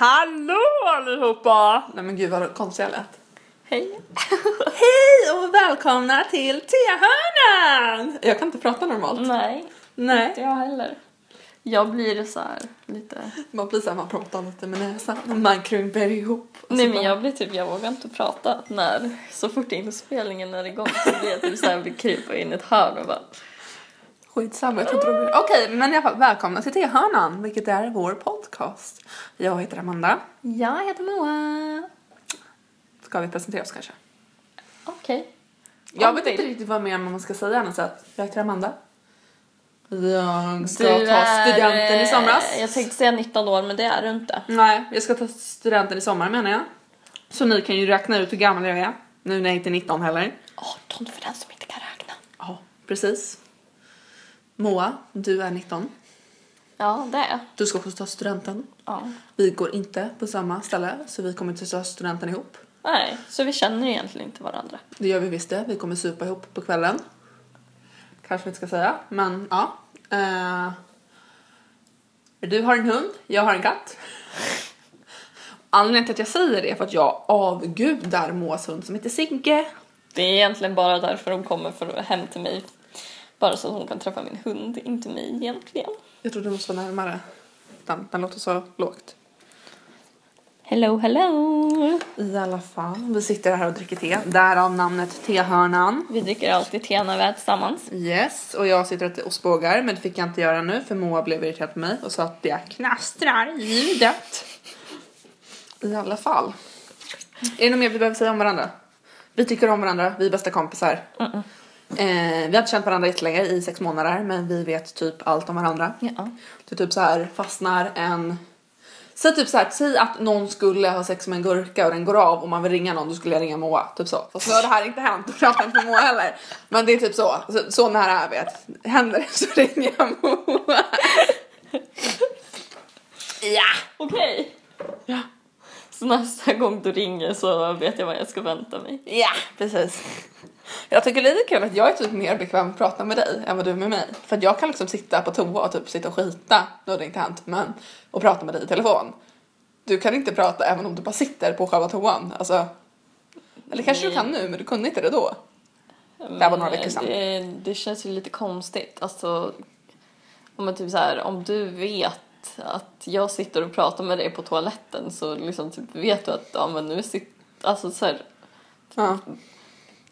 Hallå allihopa! Nej men gud vad konstigt jag lät. Hej! Hej och välkomna till Tehörnan! Jag kan inte prata normalt. Nej, Nej. inte jag heller. Jag blir så här lite... Man blir såhär, man pratar lite med näsan. Man krymper ihop. Nej så men bara- jag blir typ, jag vågar inte prata när, så fort inspelningen är igång så blir jag typ såhär, vill krypa in i ett hörn och bara... Skitsamma, jag tror inte det. Okej, men i alla fall välkomna till Tehörnan, vilket är vår podcast. Jag heter Amanda. Jag heter Moa. Ska vi presentera oss kanske? Okej. Jag Om vet inte riktigt vad mer man ska säga än så att jag heter Amanda. Jag ska Du ta är, studenten i eh, somras. Jag tänkte säga 19 år men det är du inte. Nej, jag ska ta studenten i sommar menar jag. Så ni kan ju räkna ut hur gammal jag är. Nu när jag inte är 19 heller. 18 för den som inte kan räkna. Ja, precis. Moa, du är 19. Ja, det är jag. Du ska också ta studenten. Ja. Vi går inte på samma ställe så vi kommer inte ta studenten ihop. Nej, så vi känner egentligen inte varandra. Det gör vi visst det. Vi kommer supa ihop på kvällen. Kanske vi inte ska säga, men ja. Eh, du har en hund, jag har en katt. Anledningen till att jag säger det är för att jag avgudar Moas hund som heter Sigge. Det är egentligen bara därför de kommer för hem till mig. Bara så att hon kan träffa min hund, inte mig egentligen. Jag tror du måste vara närmare. Den, den låter så lågt. Hello, hello! I alla fall, vi sitter här och dricker te. Därav namnet Tehörnan. Vi dricker alltid te när vi är tillsammans. Yes, och jag sitter och ostbågar men det fick jag inte göra nu för Moa blev irriterad på mig och sa att det knastrar i ljudet. I alla fall. Är det något mer vi behöver säga om varandra? Vi tycker om varandra, vi är bästa kompisar. Eh, vi har inte känt varandra jättelänge, i sex månader, men vi vet typ allt om varandra. Ja. Det typ så här fastnar en... Säg typ så här, säg att någon skulle ha sex med en gurka och den går av och man vill ringa någon, då skulle jag ringa Moa. Typ så. Fast nu har det här inte hänt och det har inte hänt med Moa heller. Men det är typ så, så, så nära är vi att händer det så ringer jag Moa. ja! Okej. Ja. Så nästa gång du ringer så vet jag vad jag ska vänta mig. Ja, precis. Jag tycker lite kul att jag är typ mer bekväm att prata med dig än vad du är med mig. För att jag kan liksom sitta på toa och typ sitta och skita, nu har det inte hänt, men och prata med dig i telefon. Du kan inte prata även om du bara sitter på själva toan. Alltså, eller kanske du Nej. kan nu, men du kunde inte det då. Det här var några veckor sedan. Det, det känns ju lite konstigt. Alltså, om, man typ så här, om du vet att jag sitter och pratar med dig på toaletten så liksom typ vet du att ja, men nu sitter... Alltså så här, Ja.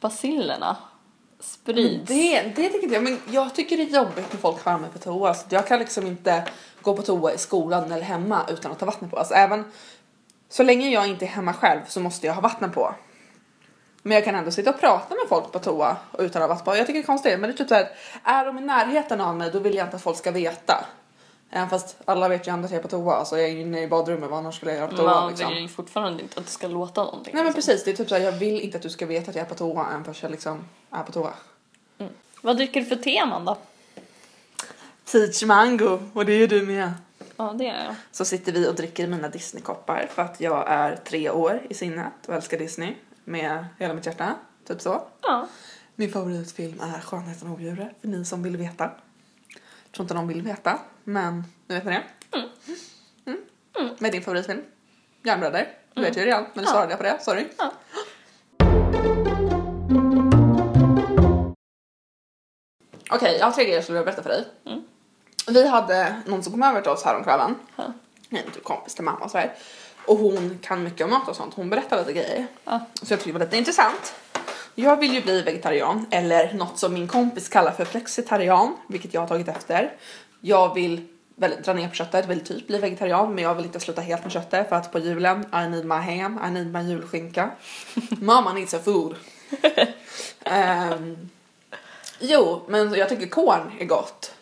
Basillerna sprids. Det, det tycker jag, men jag tycker det är jobbigt när folk har mig på toa. Så jag kan liksom inte gå på toa i skolan eller hemma utan att ha vattnet på. Alltså även så länge jag inte är hemma själv så måste jag ha vattnet på. Men jag kan ändå sitta och prata med folk på toa utan att ha vatten på. Jag tycker det är konstigt, men det är typ såhär, är de i närheten av mig då vill jag inte att folk ska veta. Även fast alla vet ju ändå att jag är på toa, så jag är inne i badrummet, vad annars skulle jag göra på toa Man liksom? vill ju fortfarande inte att det ska låta någonting. Nej men liksom. precis, det är typ såhär, jag vill inte att du ska veta att jag är på toa även fast jag liksom är på toa. Vad dricker du för te, Amanda? Peach mango och det är ju du med. Ja, det är jag. Så sitter vi och dricker mina Disney-koppar för att jag är tre år i sinnet och älskar Disney med hela mitt hjärta. Typ så. Ja. Min favoritfilm är Skönheten och odjuret för ni som vill veta. Jag tror inte de vill veta, men nu vet ni det. Mm. Med din favoritfilm? Järnbröder. Du vet ju redan, men du Ja. svarade jag på det. Sorry. Ja. Okej, jag har tre grejer jag skulle vilja berätta för dig. Mm. Vi hade någon som kom över till oss häromkvällen. Ja. En typ kompis till mamma och sådär. Och hon kan mycket om mat och sånt. Hon berättar lite grejer. Ja. Så jag tyckte det var lite intressant. Jag vill ju bli vegetarian, eller något som min kompis kallar för flexitarian, vilket jag har tagit efter. Jag vill väl, dra ner på köttet, vill typ bli vegetarian, men jag vill inte sluta helt med köttet för att på julen, I need my ham, I need my julskinka. Mamma needs a food. Ehm, jo, men jag tycker korn är gott.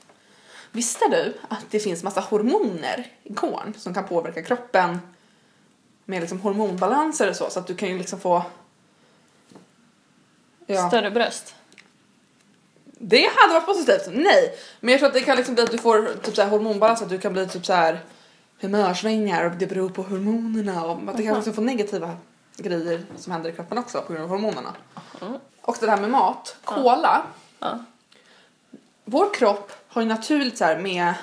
Visste du att det finns massa hormoner i korn som kan påverka kroppen med liksom hormonbalanser och så, så att du kan ju liksom få Ja. Större bröst. Det hade varit positivt. Nej, men jag tror att det kan liksom bli att du får typ så här hormonbalans, att du kan bli typ så här humörsvängningar och det beror på hormonerna och att det kan också få negativa grejer som händer i kroppen också på grund av hormonerna. Mm. Och det där med mat, cola. Ja. Vår kropp har ju naturligt så här med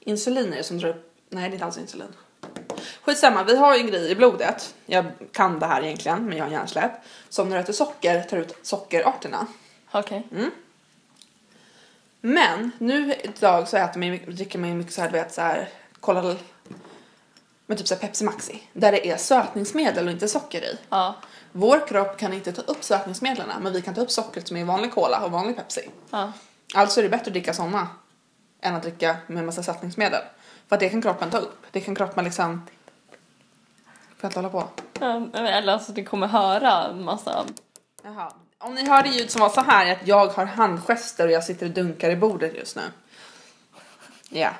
insuliner som drar upp, nej det är inte alls insulin. Skitsamma, vi har ju en grej i blodet, jag kan det här egentligen men jag har hjärnsläpp, som när du äter socker tar ut sockerarterna. Okej. Men nu idag så äter man, dricker man ju mycket så här, du vet så här, kolla med typ så här Pepsi Maxi där det är sötningsmedel och inte socker i. Ja. Vår kropp kan inte ta upp sötningsmedlen men vi kan ta upp sockret som är i vanlig cola och vanlig Pepsi. Ja. Alltså är det bättre att dricka såna än att dricka med massa sötningsmedel. För att det kan kroppen ta upp. Det kan kroppen liksom... Får jag inte hålla på? Ja, men Eller alltså det kommer höra massa... Jaha. Om ni hörde ljud som var så här är att jag har handgester och jag sitter och dunkar i bordet just nu. Ja.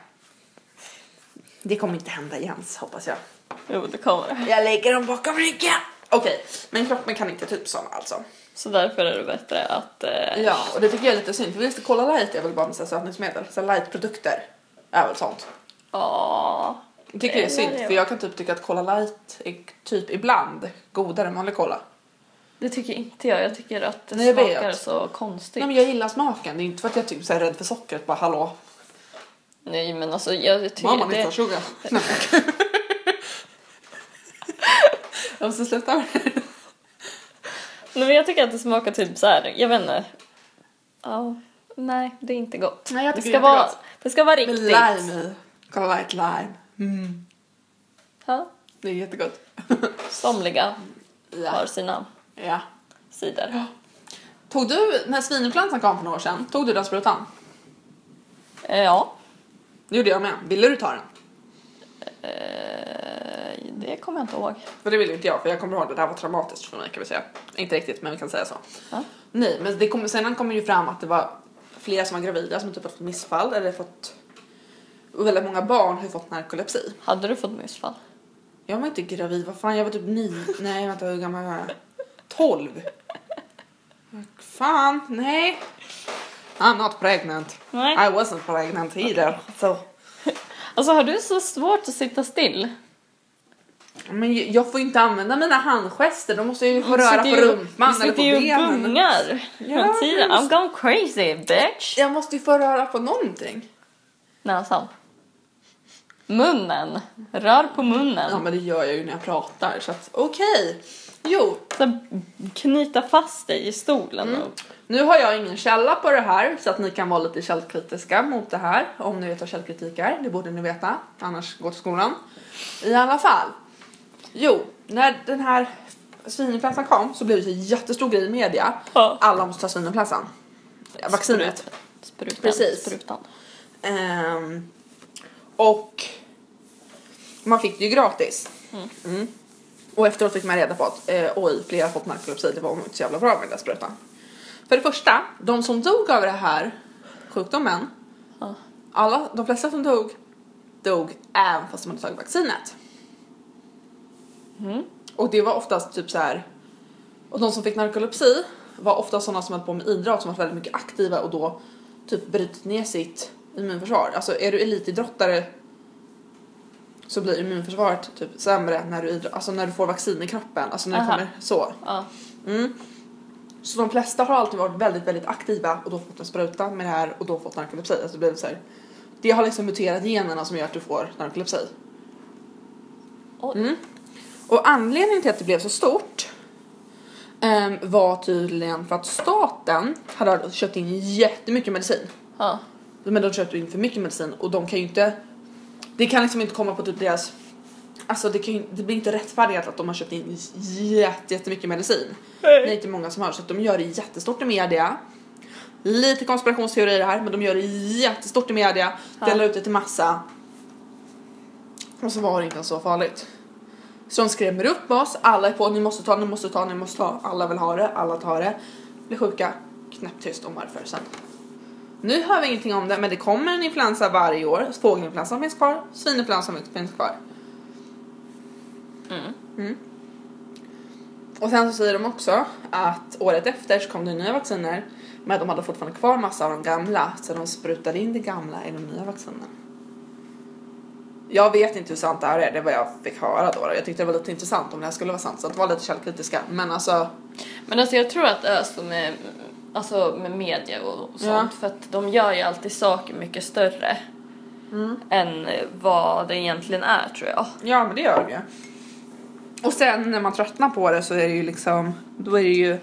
Det kommer inte hända igen hoppas jag. Jo, det kommer. Jag lägger dem bakom ryggen. Okej, men kroppen kan inte typ såna alltså. Så därför är det bättre att... Eh, Ja, och det tycker jag är lite synd för visst Cola light är väl bara med så här sötningsmedel, så här light-produkter är väl sånt. Ja. Jag tycker det är synd för jag kan typ tycka att Cola light är typ ibland godare än vanlig cola. Det tycker inte jag. Jag tycker att det Nej, jag smakar vet. så konstigt. Nej men jag gillar smaken, det är inte för att jag typ så här är rädd för sockret bara hallå. Nej, men alltså jag tycker Mamma det... sugar. Nej. jag måste sluta med det. Nej, men jag tycker att det smakar typ så här. jag vet inte. Ja, nej, det är inte gott. Nej, jag det, ska vara, det ska vara Med riktigt. lime i. Cola light lime. Mm. Ja, Det är jättegott. somliga Ja. har sina ja. sidor. Tog du, när svininfluensan kom för några år sedan, tog du den sprutan? Eh, ja, Det gjorde jag med. Ville du ta den? eh, det kommer jag inte ihåg. För det ville inte jag, för jag kommer ihåg att det här var traumatiskt för mig kan vi säga. Inte riktigt, men vi kan säga så. Ja. Nej, men det kom, sen kom ju fram att det var flera som var gravida som typ har fått missfall eller fått... Och väldigt många barn har fått narkolepsi. Hade du fått missfall? Jag var inte gravid, vad fan, jag var typ nio. Nej, vänta, hur gammal var jag? Tolv. Fan, nej. I'm not pregnant. Nej. I wasn't pregnant either. Så. Alltså har du så svårt att sitta still? Men jag får inte använda mina handgester, då måste jag ju få Du röra på rumpan Du eller på sitter ju och benen. gungar Ja, tiden. I'm going crazy bitch. Jag måste ju få röra på någonting. Näsan. Munnen. Rör på munnen. Ja men det gör jag ju när jag pratar så att okej. Jo, Så knyta fast dig i stolen. Mm. Nu har jag ingen källa på det här så att ni kan vara lite källkritiska mot det här. Om ni vet vad källkritik är, det borde ni veta. Annars gå till skolan. I alla fall. Jo, när den här svininfluensan kom så blev det en jättestor grej i media. Ja. Alla måste ta svininfluensan. Vaccinet. Sprutan. Precis. Sprutan. Ehm, och man fick det ju gratis. Mm. Och efteråt fick man reda på att eh, oj, flera har fått narkolepsi, det var inte så jävla bra med den där sprutan. För det första, de som dog av det här sjukdomen, Ja. alla, de flesta som dog, dog även fast de hade tagit vaccinet. Mm. Och det var oftast typ så här. Och de som fick narkolepsi var ofta sådana som höll på med idrott som var väldigt mycket aktiva och då typ brutit ner sitt immunförsvar. Alltså är du elitidrottare så blir immunförsvaret typ sämre när du idrott, alltså när du får vaccin i kroppen, alltså när det Aha. kommer så. Ja. Mm. Så de flesta har alltid varit väldigt, väldigt aktiva och då fått en spruta med det här och då fått narkolepsi. Alltså det, blir så här, det har liksom muterat generna som gör att du får narkolepsi. Mm. Och anledningen till att det blev så stort ehm, var tydligen för att staten hade köpt in jättemycket medicin. Ja. Men de köpte in för mycket medicin och de kan ju inte det kan liksom inte komma på typ deras Alltså det, kan det blir inte rättfärdigt att de har köpt in jätte, jättemycket medicin. Det är inte många som har så att de gör det jättestort i media. Lite konspirationsteorier här men de gör det jättestort i media. Delar ut det till massa. Och så var det inte så farligt. Så de skrämmer upp oss, alla är på, ni måste ta, ni måste ta, ni måste ta. Alla vill ha det, alla tar det. Blir sjuka, knäpptyst om varför sen. Nu hör vi ingenting om det men det kommer en influensa varje år. Fågelinfluensan finns kvar, svininfluensan finns kvar. Mm. Och sen så säger de också att året efter så kom det nya vacciner men de hade fortfarande kvar massa av de gamla så de sprutade in det gamla i de nya vaccinerna. Jag vet inte hur sant det här är, det var jag fick höra då. Jag tyckte det var lite intressant om det här skulle vara sant, så att vara lite källkritiska. Men alltså, Men alltså jag tror att det är så med, alltså med media och sånt Ja. för att de gör ju alltid saker mycket större än vad det egentligen är tror jag. ja men det gör de ju. Och sen när man tröttnar på det så är det ju liksom, då är det ju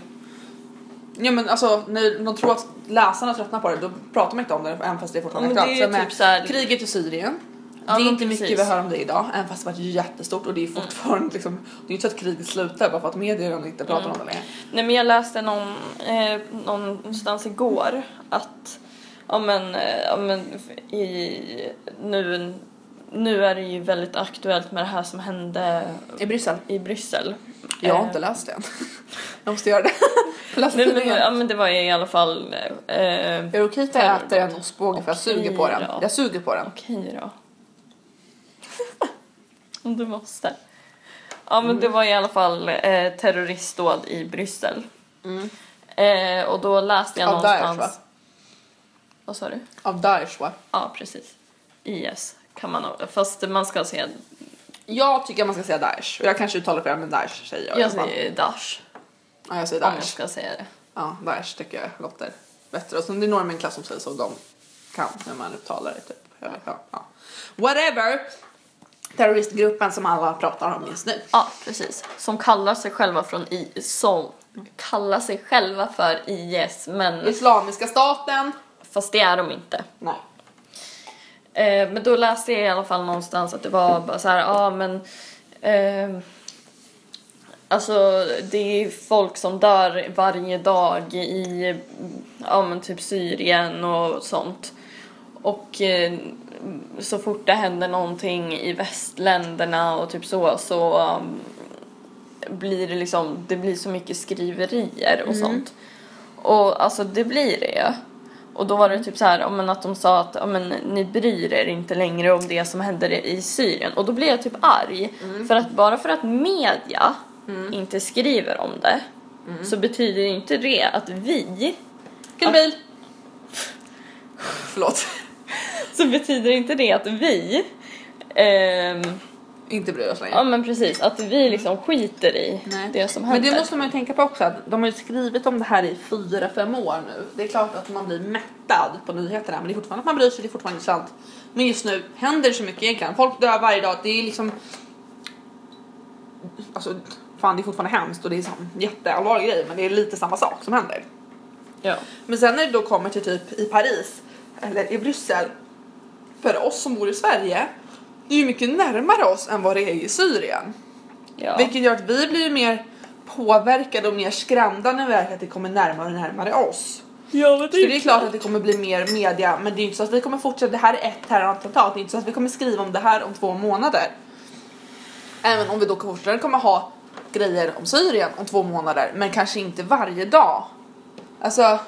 Ja men alltså när de tror att läsarna tröttnar på det då pratar man inte om det även fast det är fortfarande Ja, är aktuellt. Med typ här- Kriget i Syrien. Ja, det är inte mycket precis. vi hör om det idag även fast det varit jättestort och det är fortfarande liksom, det är inte så att kriget slutar bara för att medierna inte pratar om det längre. Nej men jag läste någon, eh, någonstans igår att ja men, eh, ja, men i, nu, nu är det ju väldigt aktuellt med det här som hände I Bryssel? i Bryssel. Jag har Eh, inte läst det än. Jag måste göra det. Nej, men, ja men det var i alla fall eh, jag äter en ostbåge för jag suger på den? Jag suger på den. Okej då. Om du måste. Ja men det var i alla fall eh, terroristdåd i Bryssel. Eh, och då läste jag Av Daesh, någonstans... va? Vad sa du? Av Daesh va? Ja precis. IS kan man nog, fast man ska säga, Jag tycker man ska säga Daesh och jag kanske uttalar fel men Daesh säger jag. jag säger Daesh Ja jag säger om jag Daesh. ska säga det. Ja Daesh tycker jag låter bättre. Och så det är några i min klass som säger så de kan när man uttalar det typ. Ja, ja. Whatever. Terroristgruppen som alla pratar om just nu. Ja precis. Som kallar sig själva från I, som kallar sig själva för IS men Islamiska staten. fast det är de inte. Nej. Eh, men då läste jag i alla fall någonstans att det var bara så här, ja ah, men eh, Alltså det är folk som dör varje dag i ja men typ Syrien och sånt. Och eh, så fort det händer någonting i västländerna och typ så så um, blir det liksom, det blir så mycket skriverier och sånt. Och alltså det blir det ju. Och då var det typ så här, men att de sa att men, ni bryr er inte längre om det som händer i Syrien. Och då blev jag typ arg. För att bara för att media inte skriver om det så betyder inte det att vi, Kill bil. Förlåt. Så betyder inte det att vi ehm, Inte bryr oss längre. Ja men precis, att vi liksom skiter i Nej. det som Men händer. det måste man ju tänka på också att de har ju skrivit om det här i fyra, fem år nu. Det är klart att man blir mättad på nyheterna men det är fortfarande att man bryr sig, det är fortfarande intressant. Men just nu händer det så mycket egentligen. Folk dör varje dag, det är liksom Alltså fan det är fortfarande hemskt och det är en jätteallvarlig grej men det är lite samma sak som händer. Ja. Men sen när det då kommer till typ i Paris eller i Bryssel för oss som bor i Sverige det är ju mycket närmare oss än vad det är i Syrien. Ja. Vilket gör att vi blir mer påverkade och mer skrämda när vi märker att det kommer närmare och närmare oss. ja men Så det är klart att det kommer bli mer media men det är ju inte så att vi kommer fortsätta, det här är ett terrorattentat, det är inte så att vi kommer skriva om det här om två månader. Även om vi då fortfarande kommer ha grejer om Syrien om två månader men kanske inte varje dag. Alltså,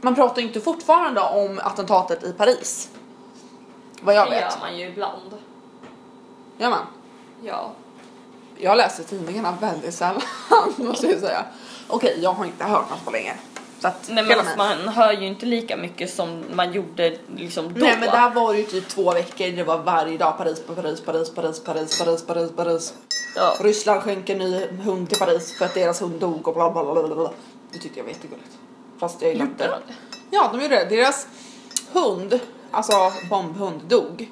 man pratar ju inte fortfarande om attentatet i Paris. Vad jag Det vet. gör man ju ibland. Gör man? Ja. Jag läser tidningarna väldigt sällan måste jag säga. Okej, jag har inte hört något på länge. Så att, Nej hela men man hör ju inte lika mycket som man gjorde liksom då. Nej men där var det ju typ två veckor, det var varje dag Paris, Paris, Paris, Paris, Paris, Paris, Paris, Paris. Ja. Ryssland skänker ny hund till Paris för att deras hund dog och bla bla bla bla bla. Det tyckte jag var jättegulligt. Fast jag Gjorde inte. de det? Ja, de gjorde det. Deras hund, alltså bombhund, dog.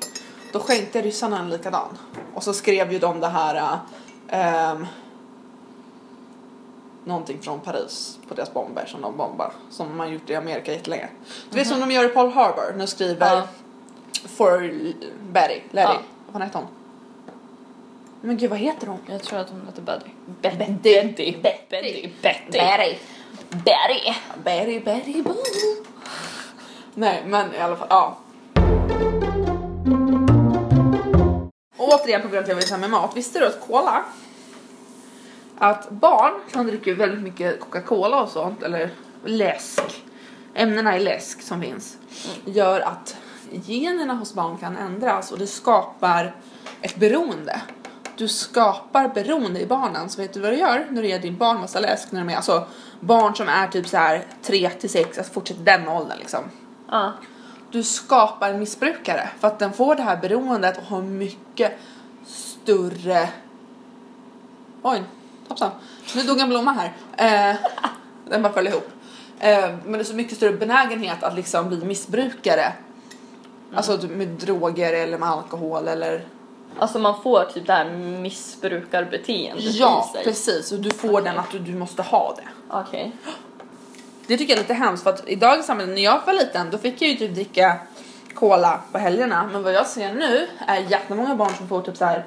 Då skänkte ryssarna en likadan. Och så skrev ju de det här... ehm, någonting från Paris på deras bomber som de bombar. Som man gjort i Amerika jättelänge. Du vet som de gör i Pearl Harbor. Nu skriver Ja. For Betty, Letty. Ja. Vad heter hon? Men gud vad heter hon? Jag tror att hon heter Betty. Betty. Betty. Betty. Betty. Betty. Betty. Betty, Betty. Nej, men i alla fall, ja. Och återigen på grund av att jag med mat. Visste du att cola? Att barn som dricker väldigt mycket Coca-Cola och sånt, eller läsk, ämnena i läsk som finns, gör att generna hos barn kan ändras och det skapar ett beroende. Du skapar beroende i barnen, så vet du vad du gör när du ger din barn massa läsk när de är, alltså barn som är typ så här 3 till 6, alltså fortsätter den åldern liksom. Ja du skapar en missbrukare för att den får det här beroendet och har mycket större Oj, hoppsan. Nu dog en blomma här. Eh, den bara föll ihop. Eh, men det är så mycket större benägenhet att liksom bli missbrukare. Alltså typ med droger eller med alkohol eller Alltså man får typ det här missbrukarbeteendet Ja, i sig. precis. Och du får den att du, du måste ha det. Okej. Det tycker jag är lite hemskt för att i dagens samhälle, när jag var liten, då fick jag ju typ dricka cola på helgerna. Men vad jag ser nu är jättemånga barn som får typ så här.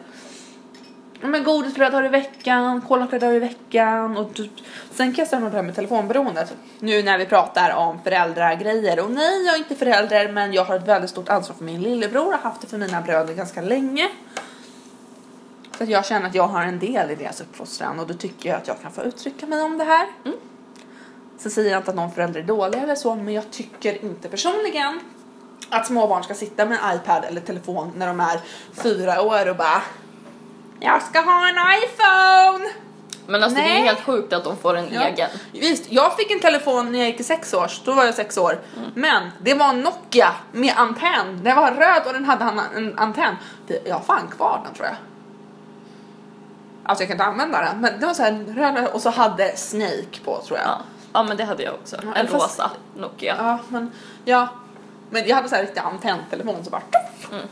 Men godis flera dagar i veckan, cola flera dagar i veckan och typ, sen kan jag säga mig på det här med telefonberoendet. Nu när vi pratar om föräldragrejer och nej jag är inte förälder men jag har ett väldigt stort ansvar för min lillebror och har haft det för mina bröder ganska länge. Så att jag känner att jag har en del i deras uppfostran och då tycker jag att jag kan få uttrycka mig om det här. Mm. Sen säger jag inte att någon förälder är dålig eller så, men jag tycker inte personligen att småbarn ska sitta med en iPad eller telefon när de är fyra år och bara Jag ska ha en iPhone! Men alltså det är Nej. helt sjukt att de får en Ja. egen. Visst, jag fick en telefon när jag gick i sex års, då var jag sex år. Men det var en Nokia med antenn. Den var röd och den hade en, en antenn. Jag har fan kvar den tror jag. Alltså jag kan inte använda den, men det var så här röd och så hade Snake på tror jag. Ja. Ja men det hade jag också. Ja, En fast- rosa Nokia. Ja, men ja. Men jag hade så här riktig antenntelefon så bara. Mm.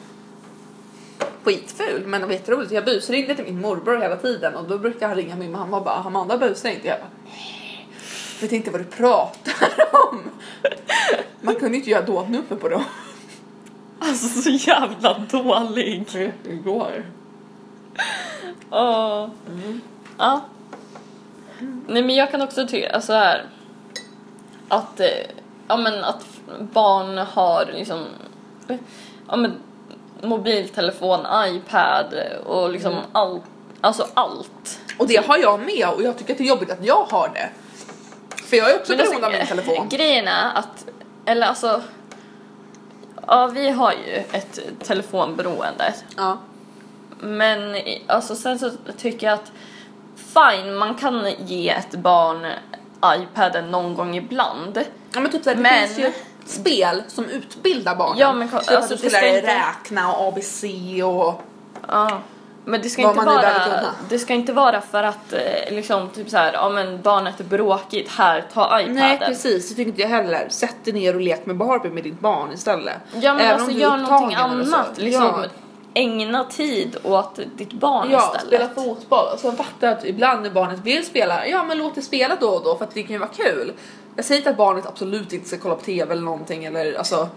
Skitful men det var jätteroligt. Jag busringde till min morbror hela tiden och då brukade han ringa min mamma och bara Amanda busringde. Jag bara "Nej, vet inte vad du pratar om. Man kunde inte göra dåtnummer på dem. Alltså så jävla dålig. Igår. Åh. Ja. Nej men jag kan också tycka alltså här att, eh, ja men att barn har liksom, ja men mobiltelefon, iPad och liksom Mm. allt, alltså allt. Och det har jag med och jag tycker att det är jobbigt att jag har det. För jag är också alltså, beroende av min telefon. Grejen är att, eller alltså, ja vi har ju ett telefonberoende. Ja. Men alltså sen så tycker jag att fine, man kan ge ett barn iPaden någon gång ibland. Ja men typ såhär, det Men- finns ju spel som utbildar barnen. Ja, men typ alltså, att du ska inte- räkna och ABC och... Ja. Men det ska inte vara, det ska inte vara för att eh, liksom typ så här, ja men barnet är bråkigt, här ta iPaden. Nej precis, det tycker inte jag heller. Sätt dig ner och lek med Barbie med ditt barn istället. Ja men Även alltså gör någonting annat, liksom Ja. Ägna tid åt ditt barn Ja, istället. spela fotboll. Och sen fattar jag att ibland när barnet vill spela, ja men låt det spela då och då för att det kan ju vara kul. Jag säger inte att barnet absolut inte ska kolla på TV eller någonting eller alltså,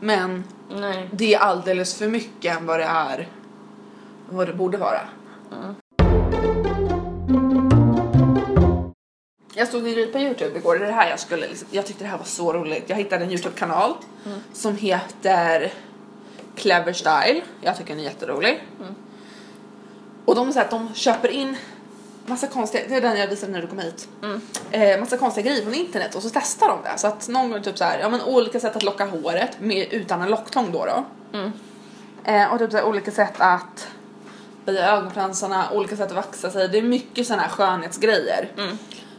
men Nej. det är alldeles för mycket än vad det är, vad det borde vara. Jag stod i på Youtube igår, det är det här jag skulle, jag tyckte det här var så roligt. Jag hittade en Youtube-kanal som heter Clever Style. Jag tycker den är jätterolig. Och de säger att de köper in massa konstiga, det är den jag visade när du kom hit. Eh, massa konstiga grejer från internet och så testar de det. Så att någon gång typ så här, ja men olika sätt att locka håret med, utan en locktång då då. Eh, och typ så här, olika sätt att böja ögonfransarna, olika sätt att vaxa sig. Det är mycket sådana här skönhetsgrejer.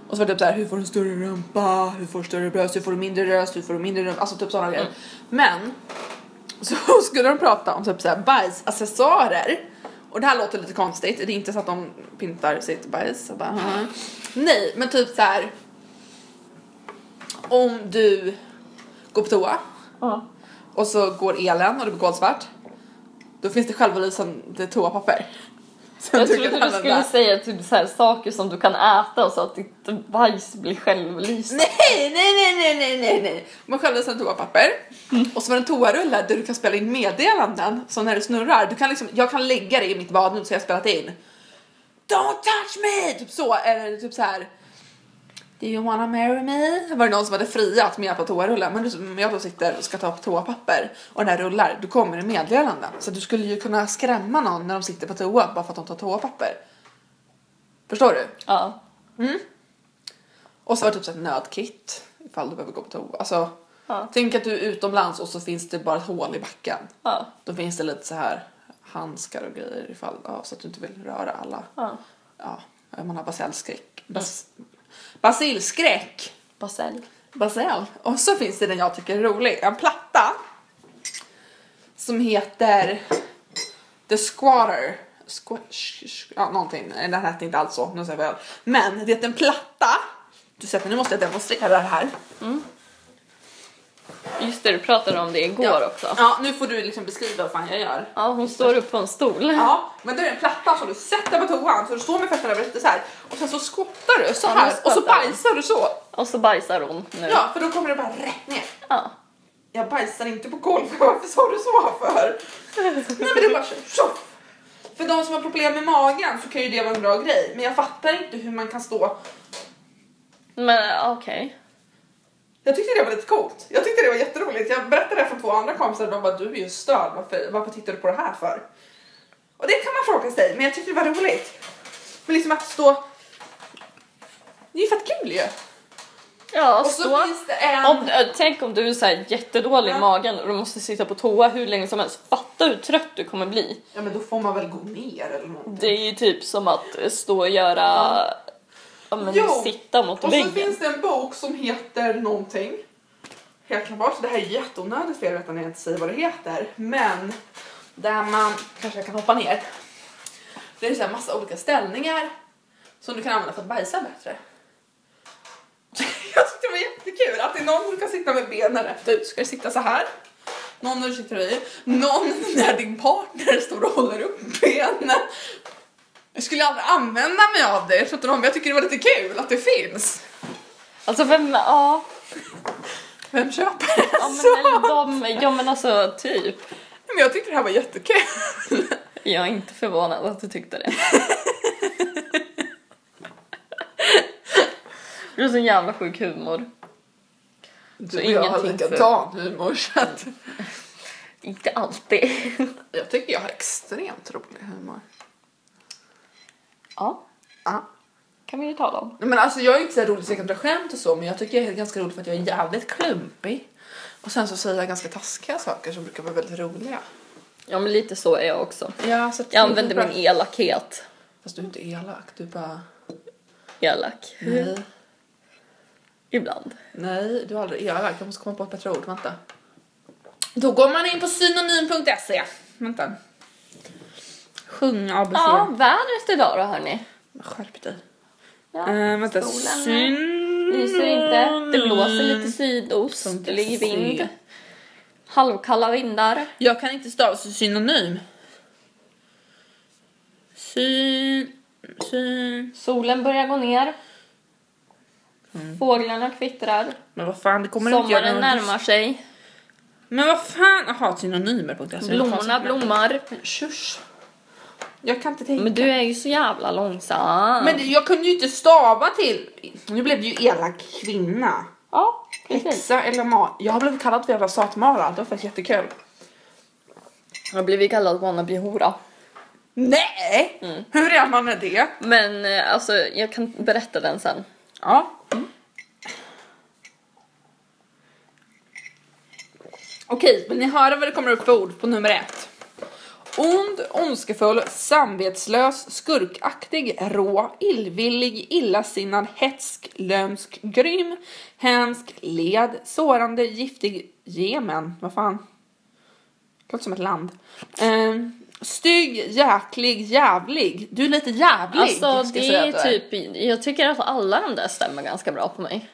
Och så var det typ så här, hur får du större rumpa, hur får du större bröst, hur får du mindre röst, hur får du mindre rumpa, alltså typ sådana grejer. Men så skulle de prata om typ såhär bajsaccessoarer. Och det här låter lite konstigt, det är inte så att de pyntar sitt bajs. Bara. Nej, men typ så här. Om du går på toa Ja. och så går elen och det blir kolsvart. Då finns det självlysande toapapper. Som Jag du trodde du skulle säga typ så här, saker som du kan äta så att ditt bajs blir självlysande. Nej, nej, nej, nej, nej, nej, nej. Man självlysande toapapper. Och så var det en toarulle där du kan spela in meddelanden. Så när du snurrar, du kan liksom, jag kan lägga det i mitt badrum så jag har spelat in. Don't touch me! Typ så, eller typ så här. Do you wanna marry me? Var det någon som hade friat med på toarullen. Men om jag då sitter och ska ta på toapapper och den här rullar, då kommer det meddelanden. Så du skulle ju kunna skrämma någon när de sitter på toa bara för att de tar toapapper. Förstår du? Ja. Och så var det typ så ett nödkit ifall du behöver gå på toa. Alltså, Ja. tänk att du är utomlands och så finns det bara ett hål i backen. Ja. Då finns det lite så här handskar och grejer ifall, ja, så att du inte vill röra alla. ja. Ja, man har basilskräck. Bas, basilskräck! Basell. Basel. Och så finns det den jag tycker är rolig. En platta som heter The Squatter. Squ- ja, någonting. Den hette inte alls så. Nu säger jag fel. Men det är en platta. Du ser, nu måste jag demonstrera det här. Just det, du pratade om det igår ja. också. Ja, nu får du liksom beskriva vad fan jag gör. Ja, hon står upp på en stol. Ja, men det är en platta som du sätter på toan så du står med fötterna över så här och sen så skottar du så här och så bajsar du så. Och så bajsar hon nu. Ja, för då kommer det bara rätt ner. Ja. Jag bajsar inte på golvet, varför sa du så för? Nej men det bara tjoff! För de som har problem med magen så kan ju det vara en bra grej, men jag fattar inte hur man kan stå. Men okej. Jag tyckte det var lite coolt. Jag tyckte det var jätteroligt. Jag berättade det för två andra kompisar och de bara du är ju störd, varför, varför tittar du på det här för? Och det kan man fråga sig, men jag tyckte det var roligt. Men liksom att stå... Det är ju fett kul ju! Ja, Och så stå. finns det en... Om, äh, tänk om du är så här jättedålig i Ja. magen och du måste sitta på toa hur länge som helst. Fatta hur trött du kommer bli. Ja men då får man väl gå ner eller någonting. Det är ju typ som att eh, stå och göra... Ja, men Jo. sitta mot Och så väggen. finns det en bok som heter någonting. Helt klart, så det här är jätteonödigt för vet när jag inte säger vad det heter. Men där man, kanske kan hoppa ner. Det är så här massa olika ställningar som du kan använda för att bajsa bättre. Jag tyckte det var jättekul att det är någon som kan sitta med benen rätt ut. Ska du sitta så här? Någon när du sitter i. Någon när din partner står och håller upp benen. Jag skulle aldrig använda mig av det, jag, men jag tycker det var lite kul att det finns. Alltså vem, ja. Vem köper det? Ja men, eller de, ja men alltså typ. Men jag tyckte det här var jättekul. Jag är inte förvånad att du tyckte det. Du har så jävla sjuk humor. Du och jag har likadan humor så att... Inte alltid. Jag tycker jag har extremt rolig humor. Ja, Ja. kan vi ju tala om. Men alltså jag är inte så rolig så jag kan dra skämt och så men jag tycker det är ganska roligt för att jag är jävligt klumpig. Och sen så säger jag ganska taskiga saker som brukar vara väldigt roliga. Ja men lite så är jag också. Ja, så Jag använder min elakhet. Fast du är inte elak, du är bara... Elak. Nej. Ibland. Nej, du är aldrig elak. Jag måste komma på ett bättre ord. Vänta. Då går man in på synonym.se. Vänta. Sjunga ABC. Ja, vädret idag då hörni. Skärp dig. Ja, Uh, vänta. solen lyser inte. Det blåser lite sydost. Det ligger vind. Halvkalla vindar. Jag kan inte stava synonym. Syn... Syn... Solen börjar gå ner. Fåglarna kvittrar. Men vad fan, det kommer inte göra Sommaren närmar sig. Men vad fan, jaha synonymer.se. Blommorna blommar. Tjus. Jag kan inte tänka. Men du är ju så jävla långsam. Men jag kunde ju inte stava till... Nu blev det ju elak kvinna. Ja, precis. Häxa eller ma... Jag har blivit kallad för jävla satmara. Det var faktiskt jättekul. Jag har blivit kallad wannabe-hora. Nej! Hur är man med det? Men eh, alltså, jag kan berätta den sen. Ja. Okej, vill ni höra vad det kommer upp för ord på nummer ett? Ond, ondskefull, samvetslös, skurkaktig, rå, illvillig, illasinnad, hätsk, lömsk, grym, hemsk, led, sårande, giftig, gemen, vad fan? Låter som ett land. Ehm, stygg, jäklig, jävlig. Du är lite jävlig. Alltså det är typ, jag tycker att alla de där stämmer ganska bra på mig.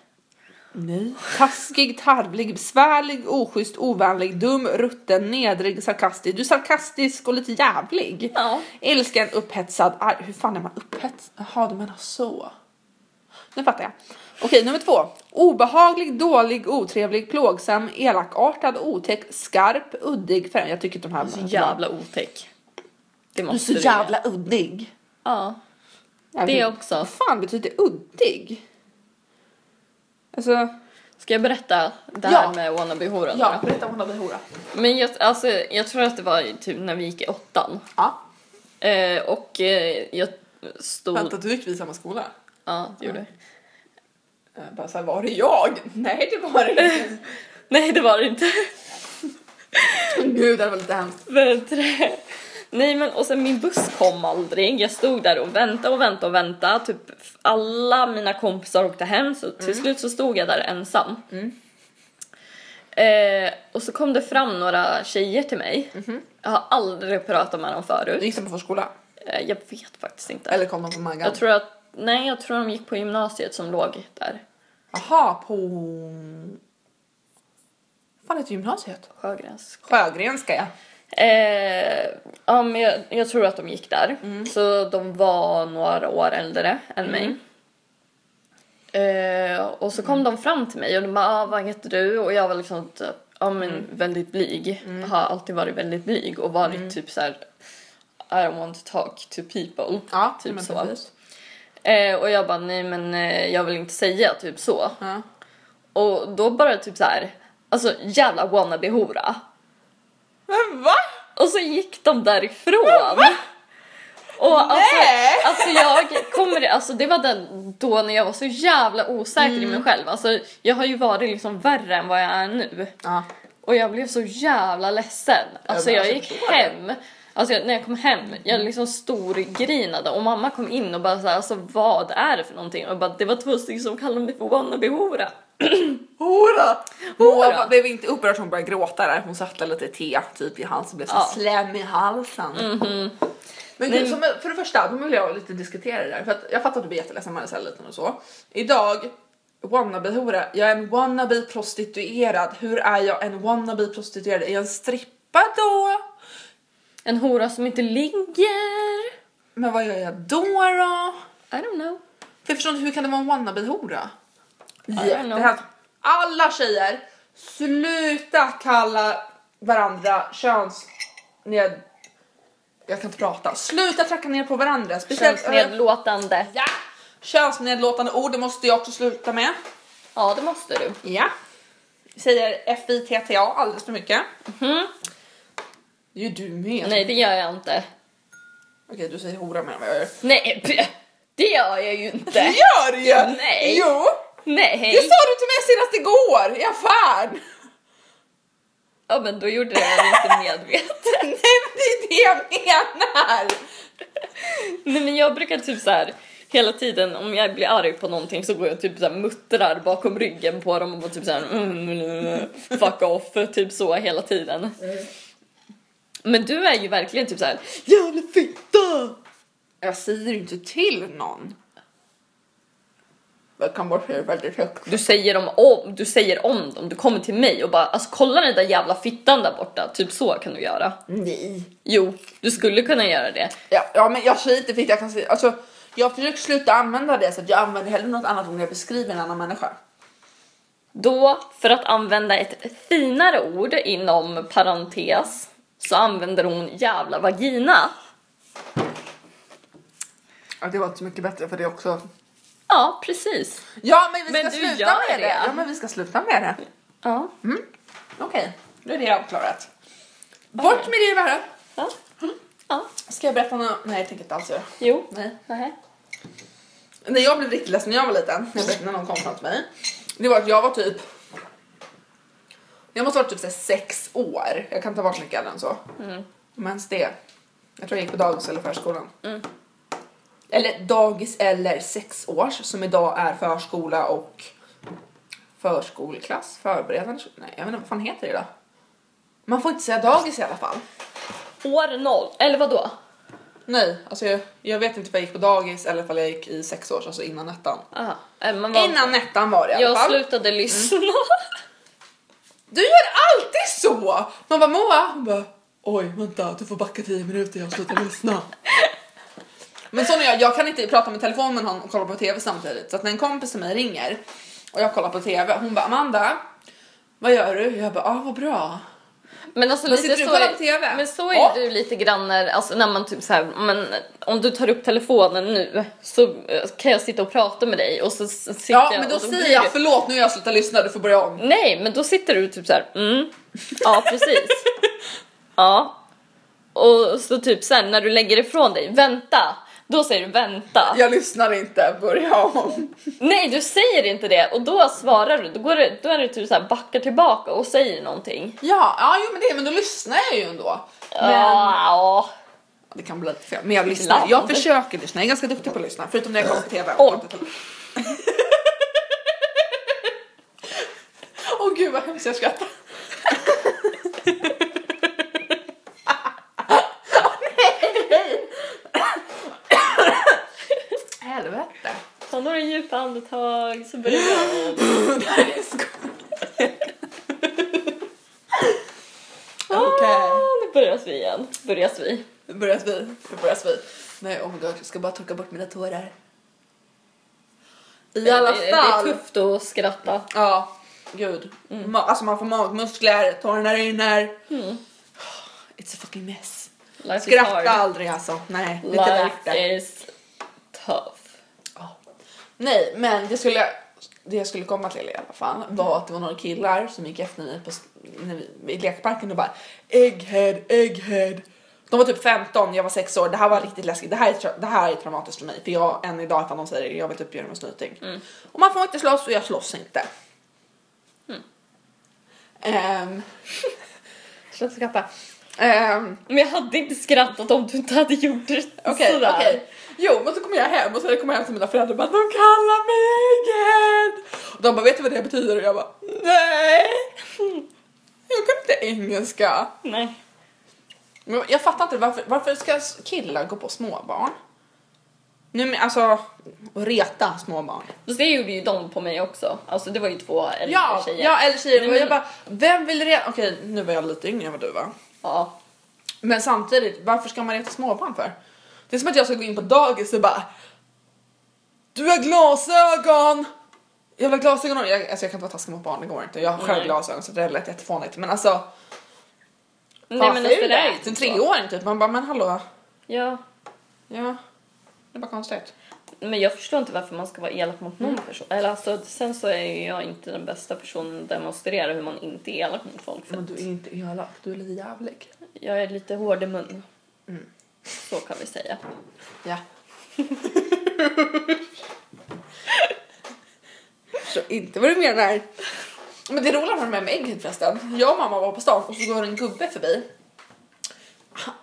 Nej. Taskig, tarvlig, besvärlig, oschysst, ovänlig, dum, rutten, nedrig, sarkastisk. Du är sarkastisk och lite jävlig. Ja. Älskar upphetsad, arg. Hur fan är man upphetsad? Jaha, du menar så. Nu fattar jag. Okej, nummer två. Obehaglig, dålig, otrevlig, plågsam, elakartad, otäck, skarp, uddig. För jag tycker inte de här Så jävla otäck. Det Du är måste så du jävla uddig. Ja. Det vet- också. Vad fan betyder uddig? Alltså, Ska jag berätta det här Ja. med wannabe-horan? ja, berätta om hon hade hora. Men jag, alltså, jag tror att det var typ när vi gick i åttan. Ja. Eh, och eh, jag stod... Vänta, du gick vi i samma skola? Ja, det gjorde jag. Eh, Bara såhär, var är jag? Nej, det var det inte. Nej, det var det inte. Gud, det här var lite hemskt. Nej men och sen min buss kom aldrig. Jag stod där och väntade och väntade och väntade. Typ alla mina kompisar åkte hem så till slut så stod jag där ensam. Eh, och så kom det fram några tjejer till mig. Jag har aldrig pratat med dem förut. Gick de på förskola? Eh, jag vet faktiskt inte. Eller kom de från Maggan? Jag tror att, nej jag tror de gick på gymnasiet som låg där. Jaha, på... Vad fan heter gymnasiet? Sjögrens. Sjögrenska ja. Eh, ja men jag, jag tror att de gick där. Så de var några år äldre än mig. Eh, och så kom de fram till mig och de bara ah, vad heter du? Och jag var liksom typ, ja men väldigt blyg. Har alltid varit väldigt blyg och varit typ så här. I don't want to talk to people. Ja, typ så. Eh, och jag bara nej men eh, jag vill inte säga typ så. Ja. Och då bara typ så här. Alltså jävla wannabe-hora. Men va? Och så gick de därifrån. Och alltså, Nej! alltså jag kommer, alltså det var den då när jag var så jävla osäker i Mm. mig själv. Alltså jag har ju varit liksom värre än vad jag är nu. Ja. Och jag blev så jävla ledsen. Alltså men jag jag gick hem. Alltså jag, när jag kom hem, jag liksom storgrinade och mamma kom in och bara såhär, alltså vad är det för någonting? Och jag bara, det var två stycken som kallade mig för wannabe-hora. Hora! Hora. Moa blev inte upprörd hon började gråta där. Hon satte lite te typ i halsen blev så Ja. slem i halsen. Men gud, som, för det första, då vill jag lite diskutera det där. För att jag fattar att du blir jätteledsen när man är så här liten och så. Idag, wannabe-hora, jag är en wannabe prostituerad. Hur är jag en wannabe prostituerad? Är jag en strippa då? En hora som inte ligger. Men vad gör jag då då? I don't know. För jag förstår inte, hur kan det vara en wannabe-hora? Jättehemskt. Alla tjejer, sluta kalla varandra köns... Ned... Jag kan inte prata. Sluta tracka ner på varandra. Speciellt... Könsnedlåtande. Ja! Könsnedlåtande ord, det måste jag också sluta med. Ja, det måste du. Ja. Säger FITTA alldeles för mycket. Mhm. Det ju du med. Nej, det gör jag inte. Okej, du säger hora mer än vad jag gör. Nej, det gör jag ju Det inte. gör du ju! Nej. Jo! Nej. Det sa du till mig senast igår i affären! Ja, men då gjorde jag det inte medvetet. Nej men det är det jag menar! Nej, men jag brukar typ så här hela tiden om jag blir arg på någonting så går jag typ så här muttrar bakom ryggen på dem och bara typ så här mm, fuck off typ så hela tiden. Men du är ju verkligen typ så här jävla fitta. Jag säger inte till någon. Jag kan bara säga väldigt högt. Du säger om, om, du säger om dem, du kommer till mig och bara alltså kolla den där jävla fittan där borta, typ så kan du göra. Nej. Jo, du skulle kunna göra det. Ja, ja men jag säger inte fitta, jag kan säga, alltså jag försöker sluta använda det så att jag använder hellre något annat ord när jag beskriver en annan människa. Då, för att använda ett finare ord inom parentes, så använder hon jävla vagina. Ja, det var inte så mycket bättre för det också. Ja, precis. Ja men vi Men ska du sluta med det. det. Ja men vi ska sluta med det. Ja. Okej, då är det avklarat. Bort med det bara. Ja. ja. Ska jag berätta något? Nej jag tänker inte alls göra. Jo. Nej. Nej. När jag blev riktigt ledsen när jag var liten, jag vet när någon kom fram till mig. Det var att jag var typ jag måste ha varit typ sex år. Jag kan inte ha varit mycket äldre än så. Men ens det. Jag tror jag gick på dagis eller förskolan. Eller dagis eller sex års som idag är förskola och förskolklass, förberedande. Nej, jag vet inte vad fan heter det då? Man får inte säga dagis i alla fall. År noll. Eller vad då? Nej, alltså jag, jag vet inte om jag gick på dagis eller om jag gick i sex års, alltså innan ettan. Aha. Äh, men vad... Innan ettan var det i alla Jag fall. slutade lyssna. Du gör alltid så! Man bara Moa, hon bara oj vänta du får backa 10 minuter jag slutar lyssna. Men så när jag, jag kan inte prata med telefonen med någon och kolla på tv samtidigt så att när en kompis till mig ringer och jag kollar på tv hon bara Amanda vad gör du? Jag bara ah vad bra. Men alltså lite så är-? Men så är Ja. du lite grann när, alltså när man typ så här, men om du tar upp telefonen nu så eh, kan jag sitta och prata med dig och så sitter Ja men då och säger jag förlåt nu har jag slutat lyssna du får börja om. Nej, men då sitter du typ så här, mm, ja precis. ja. Och så typ sen när du lägger ifrån dig, vänta. Då säger du vänta. Jag lyssnar inte, börja om. Nej, du säger inte det och då svarar du. Då, går det, då är det typ så här backar tillbaka och säger någonting. Ja, ja jo, men det men då lyssnar jag ju ändå. Men Ja. det kan bli lite fel. Men jag lyssnar. Ibland. Jag försöker lyssna. Jag är ganska duktig på att lyssna. Förutom när jag kollar på TV. Åh gud vad hemskt jag skrattar. Helvete. Ta några djupa andetag så börjar vi om. Okej. Ah, nu börjar vi igen. Börjas vi. Nu börjar vi. Nu börjar vi. Nej, oh my god, jag ska bara torka bort mina tårar. I alla fall. Det är tufft att skratta. Ja, gud. Ma- alltså man får magmuskler, tårarna rinner. Mm. It's a fucking mess. Life Skratta aldrig alltså. Nej, det är inte värt det. Life is tough. Nej, men det skulle, det jag skulle komma till i alla fall var att det var några killar som gick efter mig på, vi, i lekparken och bara Egghead, egghead. De var typ 15, jag var 6 år. Det här var riktigt läskigt. Det här är, det här är traumatiskt för mig. För jag, än idag ifall någon säger det, jag vill typ göra mig snyting. Och man får inte slåss och jag slåss inte. Ehm. Sluta skratta. Ehm, Men jag hade inte skrattat om du inte hade gjort det Okej, sådär. okej. Jo, men så kommer jag hem och så kommer jag hem till mina föräldrar och bara de kallar mig Egghead. Och de bara vet du vad det betyder? Och jag bara nej. Jag kan inte engelska. Nej. Men jag fattar inte varför, varför ska killar gå på småbarn? Nu men alltså, och reta småbarn. Fast det gjorde ju de på mig också. Alltså det var ju två äldre Ja, tjejer. ja eller tjejer. Och men- jag bara, vem vill reta? Okej, nu var jag lite yngre än vad du var. ja. Men samtidigt, varför ska man reta småbarn för? Det är som att jag ska gå in på dagis och bara Du har glasögon! Jag vill ha glasögon jag, alltså jag kan inte vara taskig mot barn, det går inte. Jag har själv Nej. glasögon så det lät jättefånigt. Men alltså, Nej men alltså det där är ju En typ treåring typ, man bara men hallå. Ja. Ja, det är bara konstigt. Men jag förstår inte varför man ska vara elak mot någon person. Eller alltså, sen så är ju jag inte den bästa personen att demonstrera hur man inte är elak mot folk. För Men du är inte elak, du är lite jävlig. jag är lite hård i mun. Mm. Så kan vi säga. Ja. Så inte vad du menar. Men det roliga med med ägget förresten. Jag och mamma var på stan och så går en gubbe förbi. Han-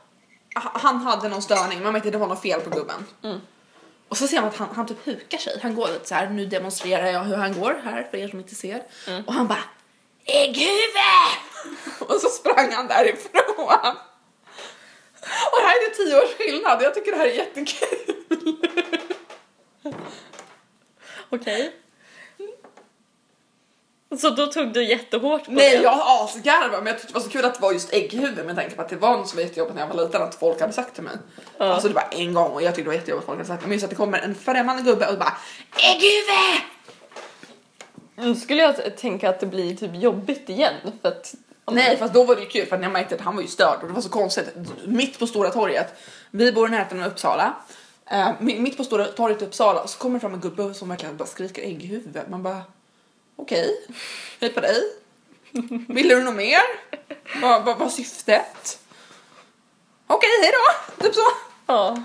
Han hade någon störning, man märkte det var något fel på gubben. Mm. Och så ser man att han, han typ hukar sig. Han går lite så här. nu demonstrerar jag hur han går här för er som inte ser. Och han bara ägghuvud! och så sprang han därifrån. Och det här är tio års skillnad, jag tycker det här är jättekul. Okej. Så då tog du jättehårt på Nej det? jag asgarvade men jag tyckte det var så kul att det var just ägghuvud med tanke på att det var något som var jättejobbigt när jag var liten att folk hade sagt till mig. Ja. Alltså det var en gång och jag tyckte det var jättejobbigt att folk hade sagt det. Men just att det kommer en främmande gubbe och bara ägghuvud! Nu skulle jag tänka att det blir typ jobbigt igen för att... Nej fast då var det ju kul för att jag märkte att han var ju störd och det var så konstigt. Mitt på Stora torget, vi bor i närheten av Uppsala. Eh, mi- mitt på Stora torget i Uppsala så kommer det fram en gubbe som verkligen bara skriker ägghuvud. Man bara okej, hej på dig. Vill du något mer? Vad vad var syftet? Okej, hej då! Typ så. Ja.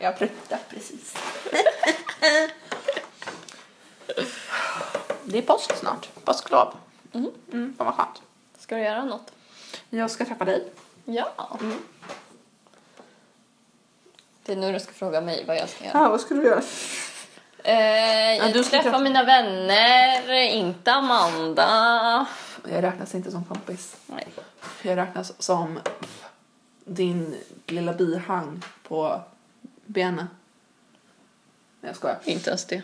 Jag pruttar precis. det är påsk snart, påsklov. Mm. Mm, vad skönt. Ska du göra något? Jag ska träffa dig. Ja. Det är nu du ska fråga mig vad jag ska göra. Ja, vad ska du göra? Eh, jag du ska träffa träffa- mina vänner, inte Amanda. Jag räknas inte som kompis. Nej. Jag räknas som din lilla bihang på benen. Nej, jag skojar. Inte ens det.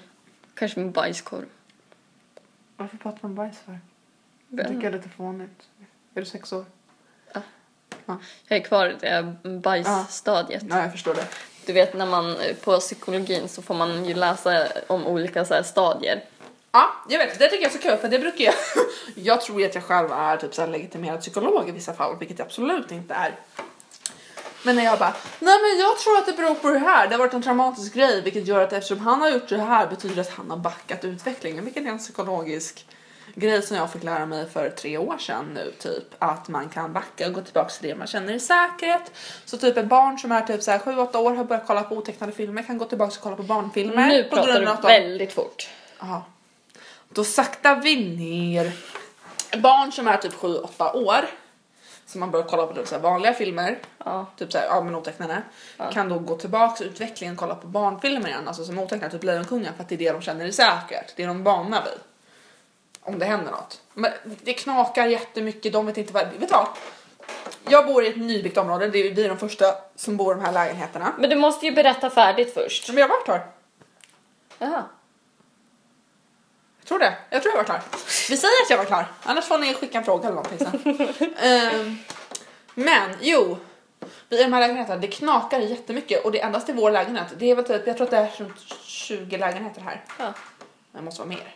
Kanske min bajskorv. Varför pratar man bajs för? Jag Jag tycker det är lite fånigt. Är du sex år? är kvar i det bajsstadiet. Nej, jag förstår det. Du vet när man på psykologin så får man ju läsa om olika så här stadier. Ja, jag vet. Det tycker jag är så kul för det brukar jag... Jag tror ju att jag själv är typ så här legitimerad psykolog i vissa fall, vilket jag absolut inte är. Men när jag bara, nej men jag tror att det beror på det här. Det har varit en traumatisk grej, vilket gör att eftersom han har gjort det här betyder det att han har backat utvecklingen, vilket är en psykologisk grej som jag fick lära mig för tre år sedan nu typ att man kan backa och gå tillbaka till det man känner i säkerhet. Så typ ett barn som är typ så här 7-8 år har börjat kolla på otecknade filmer kan gå tillbaka och kolla på barnfilmer. Nu på pratar du väldigt fort. Ja. Då saktar vi ner. Barn som är typ 7-8 år, som man börjar kolla på typ så vanliga filmer, Ja. typ så här, ja men otecknade, kan då gå tillbaks utvecklingen och kolla på barnfilmer igen, alltså som otecknade, typ Lejonkungen, för att det är det de känner är säkert, det är de vana vid. Om det händer något. Men det knakar jättemycket, de vet inte vad, vet du vad? jag bor i ett nybyggt område, det är, vi är de första som bor i de här lägenheterna. Men du måste ju berätta färdigt först. Men jag har varit här. Jaha. Tror det. Jag tror jag var klar. Vi säger att jag var klar. Annars får ni skicka en fråga eller någonting sen. Ehm, men jo. I de här lägenheterna, det knakar jättemycket och det är endast i vår lägenhet. Det är väl typ, jag tror att det är runt 20 lägenheter här. Ja. Det måste vara mer.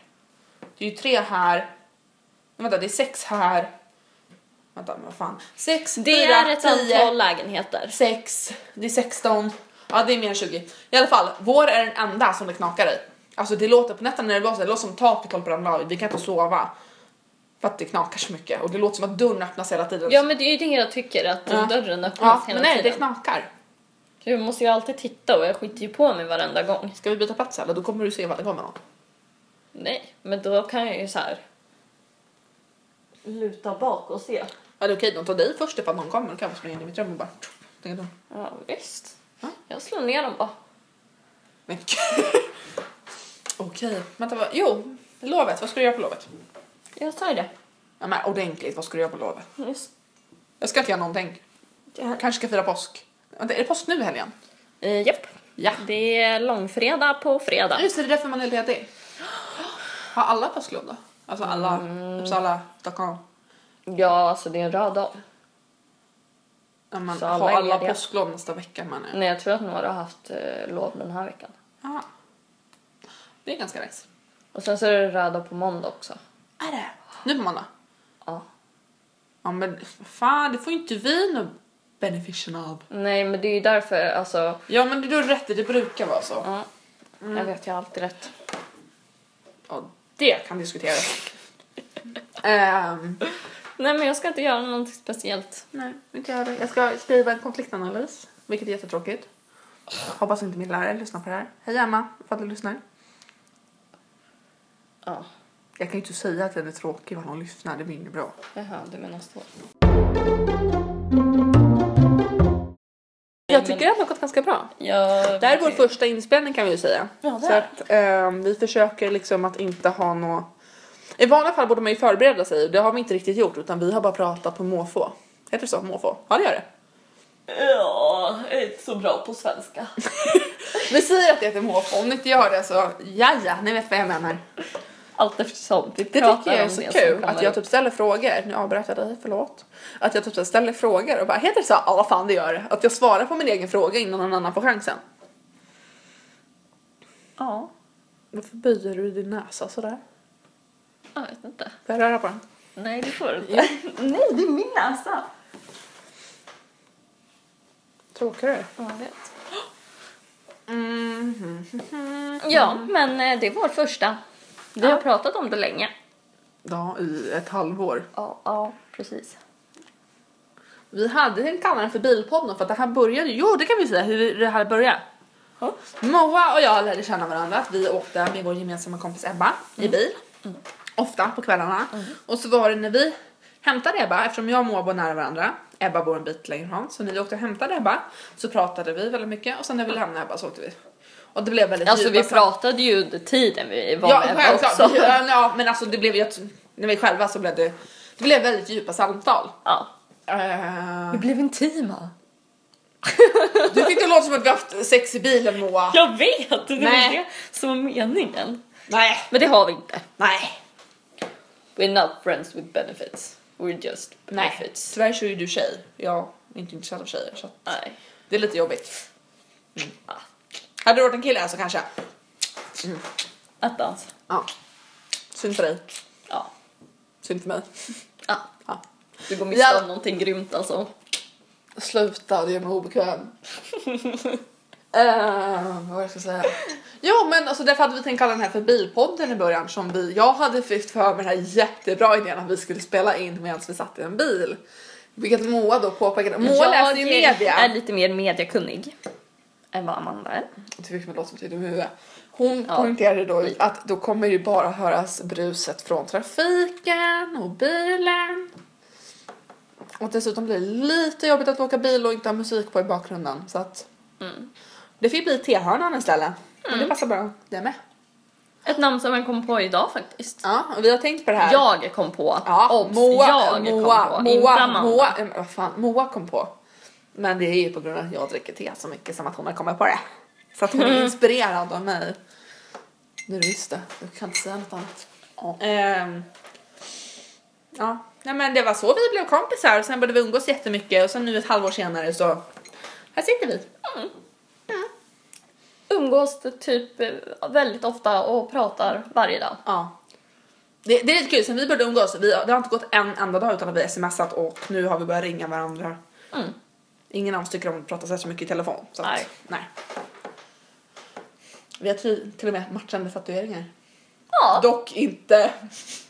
Det är ju tre här. Vänta, det är sex här. Vänta, men vad fan. Sex, Det fyra, är ett tio, antal lägenheter. sex, det är 16. Ja, det är mer än 20. I alla fall, vår är den enda som det knakar i. Alltså det låter på nätterna när det blåser, det låter som taket håller på att ramla av. Vi kan inte sova. För att det knakar så mycket och det låter som att dörren öppnas hela tiden. Ja men det är ju det jag tycker att Ja. dörren öppnas ja hela men nej, det tiden. knakar. Du måste ju alltid titta och jag skiter ju på mig varenda gång. Ska vi byta plats eller? Då kommer du se vad det kommer någon. Nej, men då kan jag ju så här luta bak och se. Ja det är okej, de tar dig först ifall någon kommer. Då kan jag springa in i mitt rum och bara... Ja visst. Ja. Jag slår ner dem bara. Men Okej, vänta vad... Jo, lovet. Vad ska du göra på lovet? Jag sa ju det. Ja men ordentligt, vad ska du göra på lovet? Just. Jag ska inte göra någonting. Jag kanske ska fira påsk. Vänta, är det påsk nu i helgen? Uh, japp. Ja. Det är långfredag på fredag. Just det, det är därför man är ledig. Har alla påsklov då? Alltså alla, Uppsala, Stockholm. Ja, alltså det är en rad dag. Ja, men, Så har alla är alla lediga. påsklov nästa vecka menar jag. Nej, jag tror att några har haft eh, lov den här veckan. Ja. Det är ganska nice. Och sen så är det röda på måndag också. Är det? Nu på måndag? Ja. Ja men fan, det får ju inte vi någon benefition av. Nej, men det är ju därför, alltså. Ja men du har rätt, det brukar vara så. Ja. Jag vet, jag har alltid rätt. Ja, det kan diskuteras. Ehm, Nej, men jag ska inte göra någonting speciellt. nej, inte jag. Jag ska skriva en konfliktanalys, vilket är jättetråkigt. Hoppas inte min lärare lyssnar på det här. Hej Emma, ifall du lyssnar. Ja. Jag kan ju inte säga att den är tråkig ifall hon lyssnar, det blir inget bra. Jaha, du menar så. Jag tycker att det har gått ganska bra. Jag... Det här är vår första inspelning kan vi ju säga. Ja, det så att ehm, vi försöker liksom att inte ha något... I vanliga fall borde man ju förbereda sig, det har vi inte riktigt gjort utan vi har bara pratat på måfå. Heter det så? Måfå? Ja det gör det. Ja, jag är inte så bra på svenska. Vi säger att det heter måfå, om ni inte gör det så ja ja, ni vet vad jag menar. Allt eftersom. Vi Det tycker jag är så det kul, att jag typ ställer frågor. Nu avbröt jag dig, förlåt. Att jag typ ställer frågor och bara heter det så? Ja fan det gör det. Att jag svarar på min egen fråga innan någon annan får chansen. Ja, Varför böjer du din näsa sådär? jag vet inte. Får jag röra på den? Nej, det får du inte. Nej, det är min näsa. Tråkigare. Ja, jag vet. Mm. Ja, men eh, det är vår första. Vi har pratat om det länge. Ja, i ett halvår. Ja, ja, precis. Vi hade tänkt kalla den för Bilpodden för att det här började, jo det kan vi säga hur det här började. Ja. Moa och jag lärde känna varandra, vi åkte med vår gemensamma kompis Ebba i bil. Ofta på kvällarna. Och så var det när vi hämtade Ebba, eftersom jag och Moa bor nära varandra, Ebba bor en bit längre ifrån, så när vi åkte och hämtade Ebba så pratade vi väldigt mycket och sen när vi lämnade Ebba så åkte vi. Och det blev väldigt Alltså vi djupa pratade ju under tiden vi var Ja, med också. Ja, ja, men alltså det blev ju att när vi själva så blev det, det blev väldigt djupa samtal. Ja. Eh, blev intima. Du fick det låta som att vi haft sex i bilen Moa. Jag vet! Det Nej. var det som var meningen. Nej. Men det har vi inte. Nej. We're not friends with benefits. We're just Nej. benefits. Tyvärr så är du tjej. Jag är inte intresserad av tjejer så Nej. det är lite jobbigt. Mm. Hade du varit en kille så kanske. Attans. Ja. Synd för dig. Ja. Synd för mig. ja. Ja. Du går miste Ja. om någonting grymt alltså. Sluta, det gör mig obekväm. uh, vad jag ska säga? Jo men alltså därför hade vi tänkt kalla den här för bilpodden i början som vi, jag hade fått för mig den här jättebra idén att vi skulle spela in medan vi satt i en bil. Vilket Moa då påpekade. Moa läser ju media. är lite mer mediakunnig än vad Amanda är. Det fick mig låta som ett dum huvud. Hon Ja. poängterade då att då kommer ju bara höras bruset från trafiken och bilen. Och dessutom blir det lite jobbigt att åka bil och inte ha musik på i bakgrunden. Så att Mm. det fick bli T-hörnan istället. Och det passar bra det med. Ett namn som jag kom på idag faktiskt. Ja, och vi har tänkt på det här. Jag kom på. Ja, Obs, Moa, jag Moa, kom på. Moa, inte Amanda. Moa, eh, vad fan, Moa kom på. Men det är ju på grund av att jag dricker te så mycket som att hon har kommit på det. Så att hon är inspirerad av mig. Nu du visste, du kan inte säga något annat. Ja. Ehm, ja, nej men det var så vi blev kompisar och sen började vi umgås jättemycket och sen nu ett halvår senare så här sitter vi. Umgås typ eh, väldigt ofta och pratar varje dag. Ja. Det, det är lite kul, sen vi började umgås, vi, det har inte gått en enda dag utan att vi smsat och nu har vi börjat ringa varandra. Mm. Ingen av oss tycker om att prata så mycket i telefon. Så att, Nej. nej. Vi har till, och med matchande tatueringar. Ja. Dock inte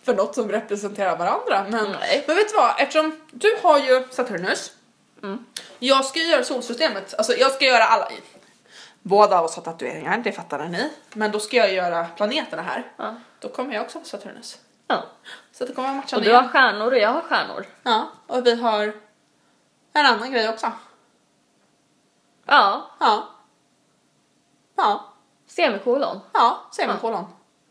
för något som representerar varandra. Men, Nej. men vet du vad, eftersom du har ju Saturnus. Mm. Jag ska göra solsystemet, alltså jag ska göra alla. Båda av oss har tatueringar, det fattar ni. Men då ska jag göra planeterna här. Ja. Då kommer jag också få Saturnus. ja. Så det kommer vara Och du har igen. stjärnor och jag har stjärnor. Ja, och vi har en annan grej också. Ja. Ja. Ja, Semikolon. ja, semikolon.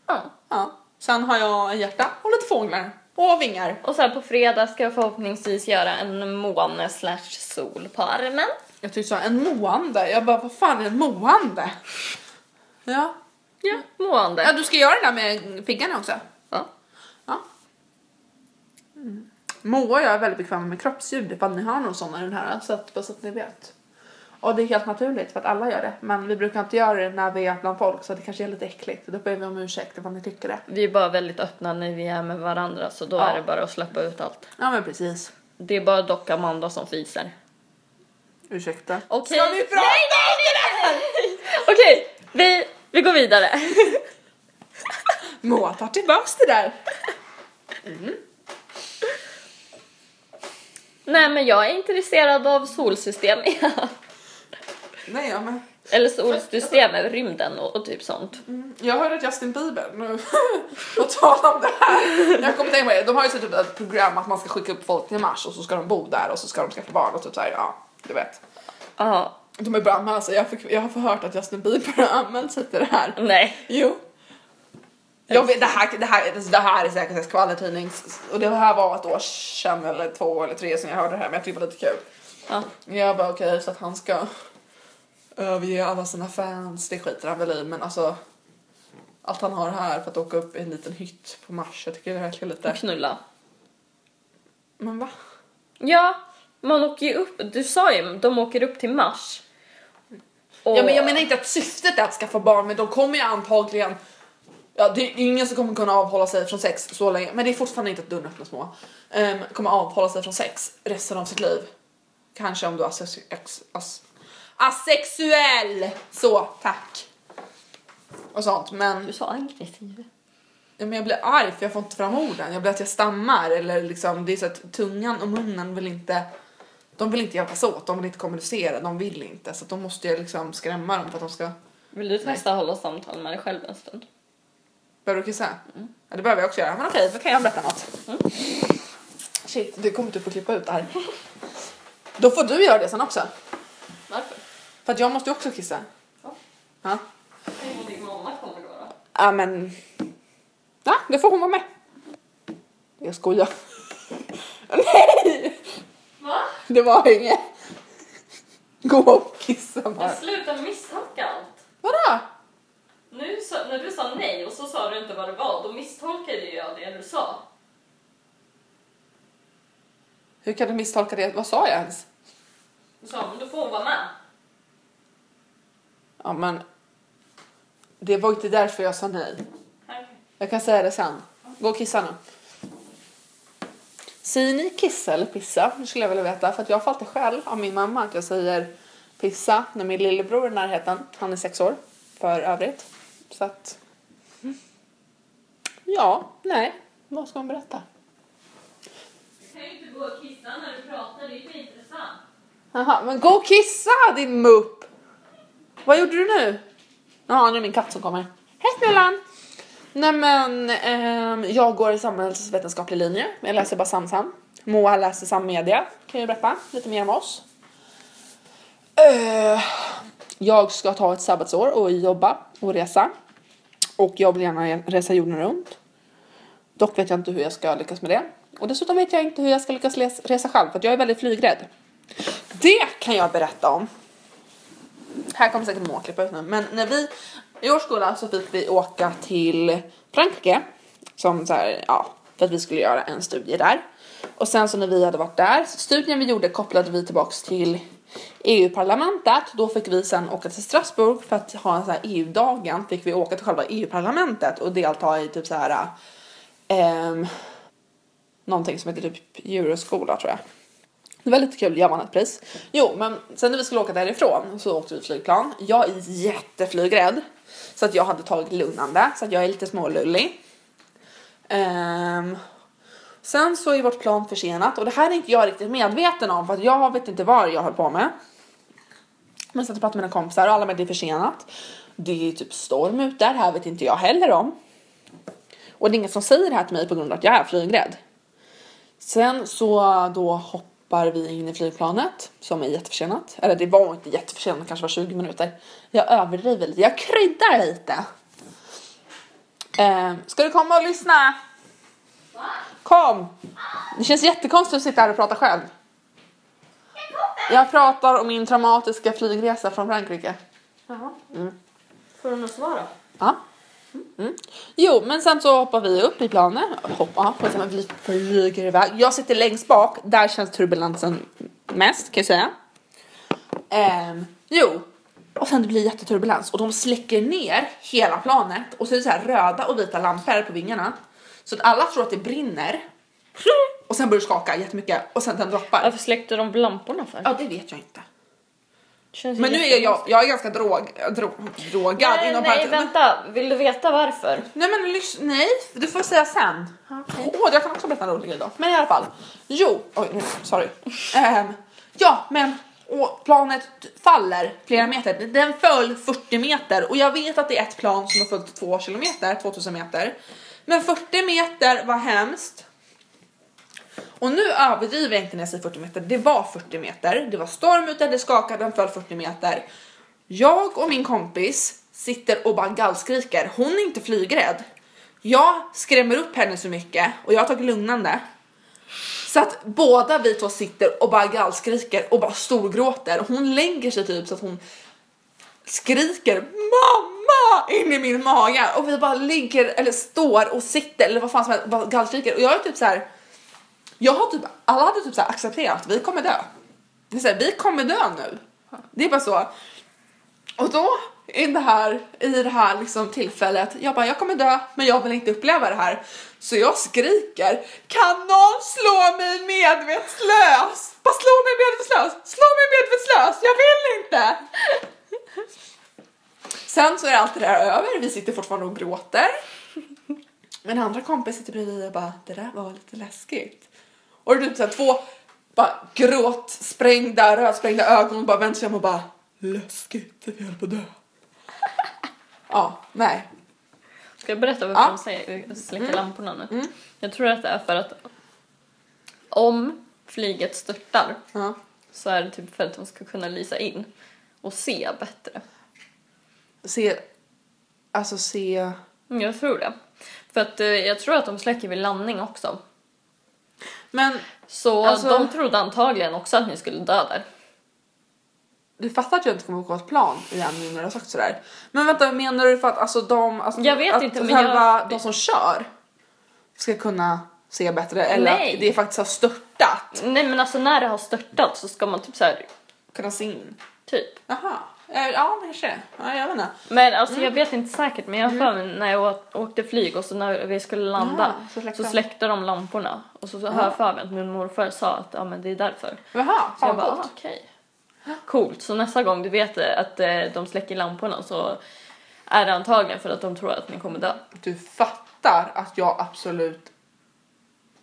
Ja. Ja. Sen har jag en hjärta och lite fåglar och vingar. Och sen på fredag ska jag förhoppningsvis göra en måne slash sol på armen. Jag tyckte du sa en måande. Jag bara, vad fan är en måande? Ja. Ja, mående. Ja, du ska göra det där med piggarna också. Ja. Ja. Mm. Moa och jag är väldigt bekväma med kroppsljud ifall ni har någon sån i den här så att, bara så att ni vet. Och det är helt naturligt för att alla gör det men vi brukar inte göra det när vi är bland folk så det kanske är lite äckligt. Då ber vi om ursäkt ifall ni tycker det. Vi är bara väldigt öppna när vi är med varandra så då Ja. är det bara att släppa ut allt. Ja men precis. Det är bara dock Amanda som fiser. Ursäkta. Okej. Ska vi prata om det där? Okej, vi, vi går vidare. Moa tar tillbaks det där. Nej men jag är intresserad av solsystem Nej ja men. Eller solsystem, rymden och, och typ sånt. Jag hörde att Justin Bieber, nu på tal om det här. Jag kommer tänka på det, de har ju typ ett program att man ska skicka upp folk till Mars och så ska de bo där och så ska de skaffa barn och typ såhär, ja du vet. Ja, De är bra med alltså, jag, fick, jag har förhört att Justin Bieber har använt sig till det här. nej. Jo. Jag vet, det, här, det, här, det här är säkert en skvallertidning och det här var ett år sedan eller två eller tre sedan jag hörde det här men jag tyckte det var lite kul. Ja. Jag bara okej så att han ska överge alla sina fans, det skiter han väl i men alltså allt han har här för att åka upp i en liten hytt på Mars, jag tycker det verkligen lite... Knulla. Men va? Ja, man åker ju upp, du sa ju, de åker upp till Mars. Och- Ja men jag menar inte att syftet är att skaffa barn men de kommer ju antagligen Ja, det är ingen som kommer kunna avhålla sig från sex så länge, men det är fortfarande inte ett dörren öppnas små. Um, kommer avhålla sig från sex resten av sitt liv. Kanske om du as- asexuell. Så, tack. Och sånt, men, Du sa aggressiv. ja, men jag blir arg för jag får inte fram orden. Jag blir att jag stammar eller liksom, det är så att tungan och munnen vill inte de vill inte hjälpas åt, de vill inte kommunicera, de vill inte så att då måste jag liksom skrämma dem för att de ska Vill du testa att hålla samtal med dig själv en stund? Behöver du kissa? Ja, det behöver jag också göra. Men okej, då kan jag berätta något. Shit, du kommer inte få klippa ut det här. Då får du göra det sen också. För att jag måste ju också kissa. Ja. Ja. Om din mamma kommer då. då. Ja, men... Ja, det får hon vara med. Jag skojar. Nej! Va? Det var inget. Gå och kissa bara. Men sluta misstolka allt. Vadå? Nu sa, när du sa nej och så sa du inte vad det var, då misstolkade jag det du sa. Hur kan du misstolka det? Vad sa jag ens? Du sa, men då får hon vara med. Ja, men... Det var inte därför jag sa nej. Jag kan säga det sen. Gå och kissa nu. Säger ni kissa eller pissa? Det skulle jag vilja veta. För jag har fått det själv av min mamma att jag säger pissa när min lillebror är i närheten. Han är sex år för övrigt. Så att... Ja, nej. Vad ska man berätta? Du kan ju inte gå och kissa när du pratar, det är ju intressant. Jaha, men gå och kissa din mupp! Vad gjorde du nu? Ja, nu är min katt som kommer. Hej Snällan! Nej men, ehm, jag går i samhällsvetenskaplig linje. Jag läser bara Samsam. Moa läser sammedia. Kan jag berätta lite mer om oss. Eh, jag ska ta ett sabbatsår och jobba och resa. Och jag vill gärna resa jorden runt. Dock vet jag inte hur jag ska lyckas med det. Och dessutom vet jag inte hur jag ska lyckas resa själv för att jag är väldigt flygrädd. Det kan jag berätta om. Här kommer säkert Moa klippa ut nu. Men när vi i årsskolan så fick vi åka till Frankrike. Som så här, ja, för att vi skulle göra en studie där. Och sen så när vi hade varit där, studien vi gjorde kopplade vi tillbaks till EU-parlamentet. Då fick vi sen åka till Strasbourg för att ha en sån här EU-dagen. Fick vi åka till själva EU-parlamentet och delta i typ så här um, någonting som heter typ Euroskola tror jag. Det var lite kul, jag vann ett pris. Jo, men sen när vi skulle åka därifrån så åkte vi flygplan. Jag är jätteflygrädd så att jag hade tagit lugnande så att jag är lite smålullig. Um, sen så är vårt plan försenat och det här är inte jag riktigt medveten om för att jag vet inte vad jag höll på med. Men så och jag pratade med mina kompisar och alla med det är försenat. Det är typ storm ute, det här vet inte jag heller om. Och det är ingen som säger det här till mig på grund av att jag är flygrädd. Sen så då hoppar vi in i flygplanet som är jätteförsenat. Eller det var inte jätteförsenat, kanske var 20 minuter. Jag överdriver lite, jag kryddar lite. Eh, ska du komma och lyssna? Kom! Det känns jättekonstigt att sitta här och prata själv. Jag pratar om min traumatiska flygresa från Frankrike. Jaha. Mm. Får du något svar då? Ja. Mm. Jo, men sen så hoppar vi upp i planet. Hoppa, på sen vi flyger iväg. Jag sitter längst bak, där känns turbulensen mest kan jag säga. Ehm, jo, och sen det blir jätteturbulens och de släcker ner hela planet och så är det så här röda och vita lampor på vingarna. Så att alla tror att det brinner. Och sen börjar det skaka jättemycket och sen den droppar. Varför släckte de lamporna för? Ja, det vet jag inte. Känns Men nu är jag, jag är ganska drog, drog, drogad Nej, inom nej vänta, vill du veta varför? Nej men nej, du får säga sen. Åh, jag kan också berätta en rolig grej då. Men i alla fall. Jo, oj, sorry. Ehm, ja, men och planet faller flera meter. Den föll 40 meter och jag vet att det är ett plan som har följt 2 kilometer, 2000 meter. Men 40 meter var hemskt. Och nu överdriver jag inte när jag säger 40 meter. Det var 40 meter. Det var storm ute, det skakade, den föll 40 meter. Jag och min kompis sitter och bara gallskriker. Hon är inte flygrädd. Jag skrämmer upp henne så mycket och jag har tagit lugnande. Så att båda vi två sitter och bara gallskriker och bara storgråter. Hon lägger sig typ så att hon skriker mamma in i min mage och vi bara ligger eller står och sitter eller vad fan som helst bara gallskriker och jag är typ så här. Jag har typ, alla hade typ så accepterat, vi kommer dö. Det är så här, vi kommer dö nu. Det är bara så. Och då i det här, i det här liksom tillfället, jag bara jag kommer dö men jag vill inte uppleva det här. Så jag skriker, kan någon slå mig medvetslös? Bara slå mig medvetslös, slå mig medvetslös, jag vill inte! Sen så är allt det där över, vi sitter fortfarande och gråter. Men andra kompis sitter bredvid och bara, det där var lite läskigt. Och det är typ såhär två bara gråtsprängda, rödsprängda ögon bara vänder sig om och bara, läskigt, vi höll på att dö. Ja, nej. Ska jag berätta varför Ja. de säger släcka Mm. lamporna nu? Mm. Jag tror att det är för att om flyget störtar Ja. så är det typ för att de ska kunna lysa in och se bättre. Se, alltså se, Mm, Jag tror det. För att eh, jag tror att de släcker vid landning också. Men Så Alltså- de trodde antagligen också att ni skulle dö där. du fattar att jag inte kommer åka ett plan igen nu när du har sagt sådär. Men vänta, menar du för att alltså de, alltså, Jag vet att inte, men själva jag- de som kör ska kunna se bättre eller Nej. att det faktiskt har störtat? Nej men alltså när det har störtat så ska man typ så här, Kunna se in? typ. Jaha, Eh, ja kanske. Ja, jag vet inte. Men alltså Mm. jag vet inte säkert men jag har mig när jag åkte flyg och så när vi skulle landa Jaha, så släckte så de. släckte de lamporna. Och så, så har jag för mig att min morfar sa att ja men det är därför. Jaha, Så jag bara, ah, okej. Coolt, så nästa gång du vet att eh, de släcker lamporna så är det antagligen för att de tror att ni kommer dö. Du fattar att jag absolut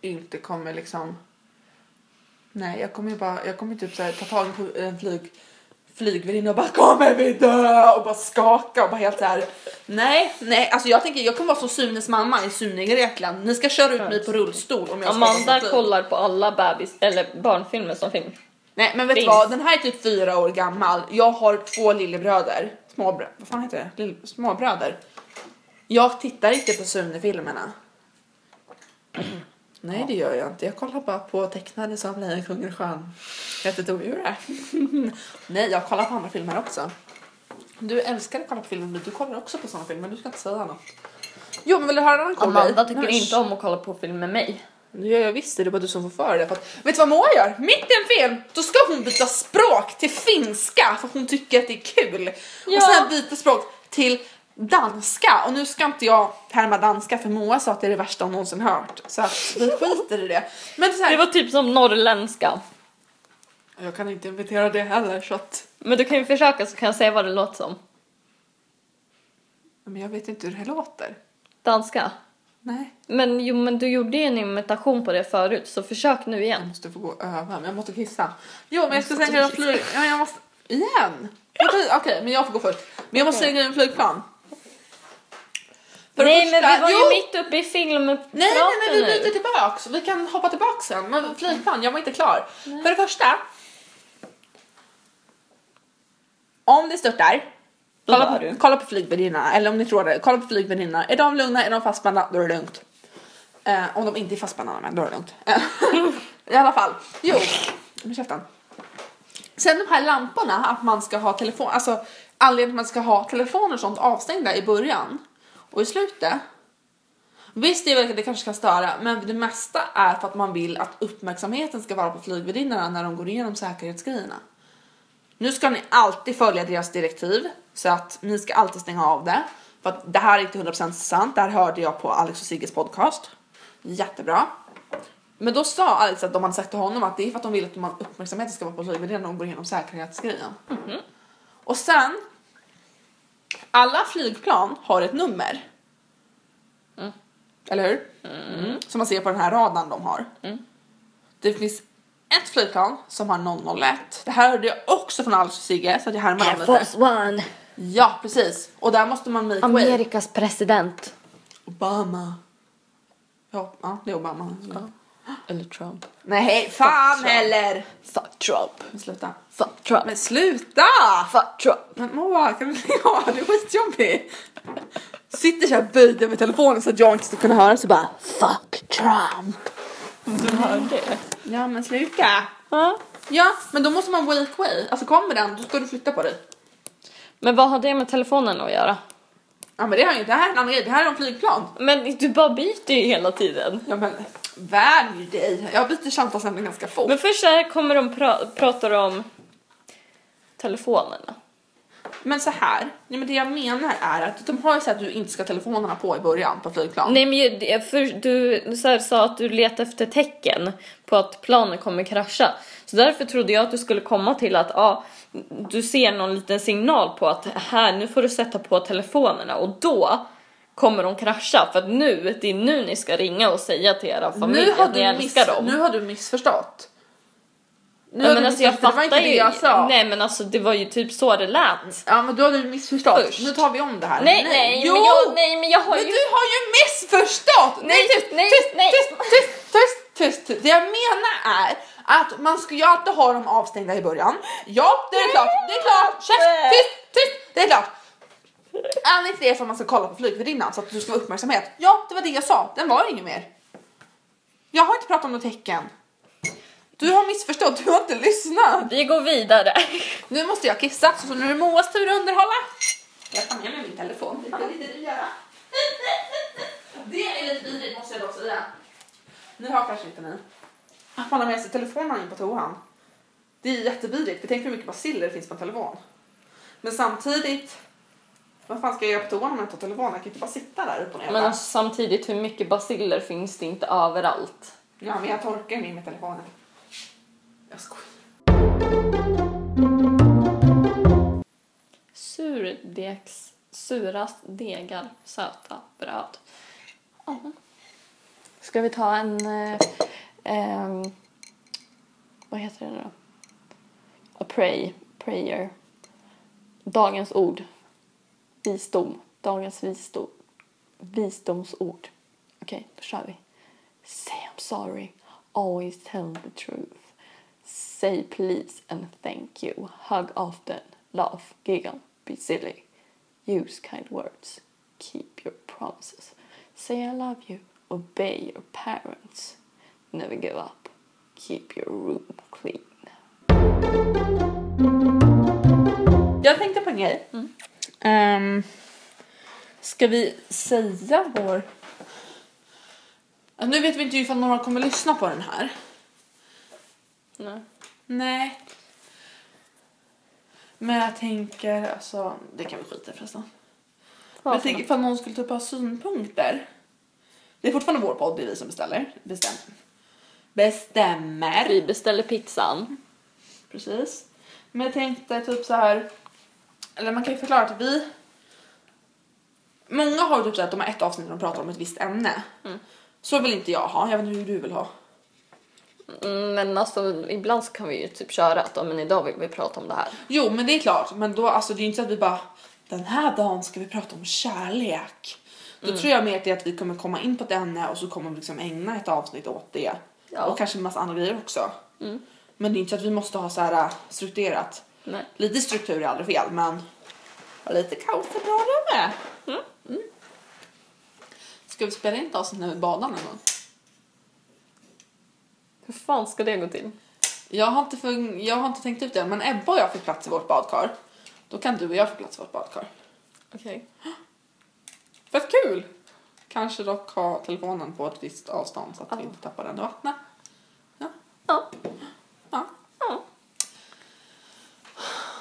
inte kommer liksom... Nej, jag kommer ju bara, jag kommer typ så här, ta tag i en flyg, flygvärdinna och bara kommer vi dö och bara skaka och bara helt så här. Nej, nej, alltså jag tänker jag kommer vara som Sunes mamma i Sune Grekland. Ni ska köra ut mig på rullstol om jag Amanda kollar på alla bebis eller barnfilmer som finns. Nej, men vet du vad? Den här är typ fyra år gammal. Jag har två lillebröder. Småbröder. Vad fan heter det? Lill- småbröder. Jag tittar inte på Sune-filmerna. Nej det gör jag inte. Jag kollar bara på tecknade som Lejonkungen skön. Heter ett odjur Nej jag kollar på andra filmer också. Du älskar att kolla på filmer du kollar också på sådana filmer. Du ska inte säga något. Jo men vill du höra en annan cool? Amanda tycker Nej, inte om att kolla på film med mig. Det gör jag visst, det är bara du som får för det. För att, vet du vad Moa gör? Mitt i en film, då ska hon byta språk till finska för hon tycker att det är kul. Ja. Och sen byta språk till danska. Och nu ska inte jag härma danska för Moa sa att det är det värsta hon någonsin hört. Så att vi skiter i det. Men så här, Det var typ som norrländska. jag kan inte imitera det heller så att... Men du kan ju försöka så kan jag säga vad det låter som. Men jag vet inte hur det låter. Danska. Nej. Men jo, men du gjorde ju en imitation på det förut så försök nu Jag igen. måste få gå och öva, men jag måste kissa. Jo, men jag ska säga att flyg... Ja, jag måste... Igen? Okej, okay, men jag får gå först. Men jag måste slänga in flygplan. För Nej men första- vi var Jo! ju mitt uppe i filmpraten Nej, nej, nej, vi byter tillbaks. Vi kan hoppa tillbaks sen. Men flygplan, jag var inte klar. För det första. Om det störtar. Kolla på, kolla på flygvärdinnorna, eller om ni tror det, kolla på flygvärdinnorna. Är de lugna, är de fastspända, då är det lugnt. Eh, om de inte är fastspända, men då är det lugnt. Eh, I alla fall, jo, med käften. Sen de här lamporna, att man ska ha telefon, alltså anledningen till att man ska ha telefoner och sånt avstängda i början och i slutet. Visst, det, det kanske kan störa, men det mesta är för att man vill att uppmärksamheten ska vara på flygvärdinnorna när de går igenom säkerhetsgrejerna. Nu ska ni alltid följa deras direktiv så att ni ska alltid stänga av det. För att det här är inte 100% sant. Det här hörde jag på Alex och Sigges podcast. Jättebra. Men då sa Alex att de hade sagt till honom att det är för att de vill att man uppmärksamheten ska vara på flygvärdinnan när de går igenom säkerhetsgrejen. Och sen. Alla flygplan har ett nummer. Eller hur? Mm. Som man ser på den här radarn de har. Det finns ett flygplan som har 001. Det här hörde jag också från och Sigge så att jag härmar dem lite. One. Ja, precis. Och där måste man make way. Amerikas president. Obama. Ja, ja, det är Obama. Eller Trump. Nej, fan Trump. heller! Fuck Trump. Men sluta. Fuck Trump. Men sluta! Fuck Trump. Men Moa, kan du lägga av? Du är skitjobbig. Sitter såhär böjd över telefonen så att jag inte ska kunna höra så bara Fuck Trump. Du hör det? Ja men sluta. Ja. Ja, men då måste man wake way. Alltså kommer den, då ska du flytta på dig. Men vad har det med telefonen att göra? Ja men det har ju inte, det här är en annan grej, det här är en flygplan. Men du bara byter ju hela tiden. Ja men värj dig. Jag byter samtalsämne ganska fort. Men först så här kommer de pra- pratar om telefonerna. Men så här, nej, men det jag menar är att de har ju sagt att du inte ska ha telefonerna på i början på flygplan. Nej men ju- för du så här, sa att du letar efter tecken på att planen kommer krascha. Så därför trodde jag att du skulle komma till att ja, du ser någon liten signal på att här nu får du sätta på telefonerna och då kommer de krascha för att nu, det är nu ni ska ringa och säga till era familj nu, har att ni du älskar dem. nu har du missförstått. Nu ja, men du alltså jag missförstått, det var fattar inte ju. det jag sa. Nej men alltså det var ju typ så det lät. Ja men då har du missförstått. Först. Nu tar vi om det här. Nej nej, jo! men jag, nej men jag har Men ju... du har ju missförstått! Nej, tyst, nej, tyst, nej. tyst, tyst, tyst, tyst, tyst. Det jag menar är att man ska ju alltid ha dem avstängda i början. Ja, det är klart, det är klart. Käft, tyst, tyst, det är klart. Anledningen till det är för att man ska kolla på flygvärdinnan så att du ska få uppmärksamhet. Ja, det var det jag sa. Den var inget mer. Jag har inte pratat om något tecken. Du har missförstått, du har inte lyssnat. Vi går vidare. Nu måste jag kissa, så nu är det Moas tur att underhålla. Jag tar med mig min telefon, det kan inte du göra. Det är lite vidrigt måste jag dock säga. Ni har kanske inte ni. Att man har med sig telefonen in på toan. Det är jättevidrigt, för tänk hur mycket basiller det finns på en telefon. Men samtidigt, vad fan ska jag göra på toan om jag inte har telefonen? Jag kan inte bara sitta där upp och ner. Men alltså, samtidigt, hur mycket basiller finns det inte överallt? Ja, men jag torkar min med telefonen. Jag skojar. Surdegs, surast degar, söta bröd. Ja. Ska vi ta en... Eh, vad heter det nu då? A pray, prayer. Dagens ord. Visdom. Dagens visdom. Visdomsord. Okej, då kör vi. Say I'm sorry. Always tell the truth. Say please and thank you. Hug often. Laugh, giggle, be silly. Use kind words. keep your promises. Say I love you, obey your parents. Never give up, keep your room clean. Jag tänkte på en grej. Ehm, ska vi säga vår... Nu vet vi inte ifall några kommer lyssna på den här. Nej. Nej. Men jag tänker, alltså, det kan vi skita i förresten. Men jag tänker ifall någon skulle typ ha synpunkter. Det är fortfarande vår podd, det är vi som beställer. Bestäm. Bestämmer. Vi beställer pizzan. Precis. Men jag tänkte typ så här. Eller man kan ju förklara att vi. Många har ju typ så att de har ett avsnitt där de pratar om ett visst ämne. Så vill inte jag ha. Jag vet inte hur du vill ha. Mm, Men alltså ibland så kan vi ju typ köra att men idag vill vi prata om det här. Jo, men det är klart. Men då alltså det är ju inte så att vi bara den här dagen ska vi prata om kärlek. Då tror jag mer att det är att vi kommer komma in på ett ämne och så kommer vi liksom ägna ett avsnitt åt det. Ja. Och kanske en massa andra grejer också. Men det är inte så att vi måste ha så här äh, strukturerat. Nej. Lite struktur är aldrig fel, men lite kaos är bra det med. Mm. Ska vi spela in ett avsnitt när vi badar någon gång? Hur fan ska det gå till? Jag har, inte fun- jag har inte tänkt ut det än, men Ebba och jag fick plats i vårt badkar. Då kan du och jag få plats i vårt badkar. Okej. Fett kul! Kanske dock ha telefonen på ett visst avstånd så att vi inte tappar den i vattnet. Ja. Ja. ja. ja.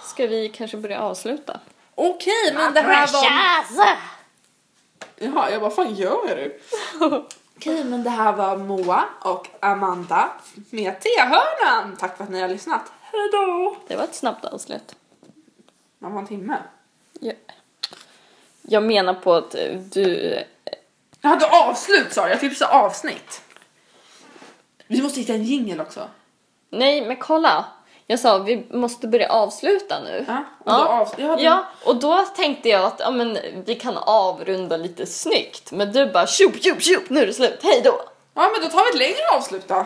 Ska vi kanske börja avsluta? Okej, men det här var... Jaha, jag bara, fan gör du? Okej, men det här var Moa och Amanda med T-hörnan. Tack för att ni har lyssnat. Hejdå! Det var ett snabbt avslut. Man var en timme. Ja. Jag menar på att du... Jag hade avslut sa jag, jag så avsnitt. Vi måste hitta en jingel också. Nej, men kolla. Jag sa vi måste börja avsluta nu. Ja, och då av... jag hade... Ja, och då tänkte jag att ja, men, vi kan avrunda lite snyggt. Men du bara tjup, tjup, tjup, nu är det slut, hej då! ja, men då tar vi ett längre avslut då.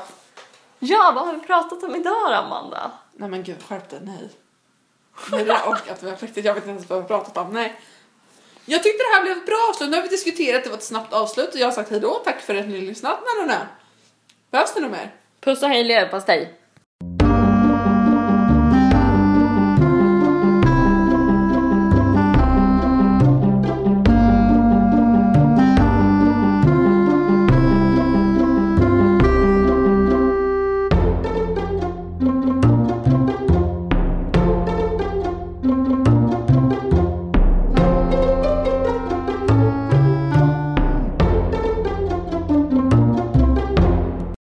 Ja, vad har vi pratat om idag Amanda? Nej men gud, skärp dig, nej. Nej, jag orkar inte, jag, riktigt, jag vet inte ens vad vi har pratat om, nej. Jag tyckte det här blev ett bra avslut, nu har vi diskuterat, det var ett snabbt avslut och jag har sagt hejdå, tack för att ni lyssnat. Nej, nej, nej. Behövs det något mer? Puss och hej leverpastej!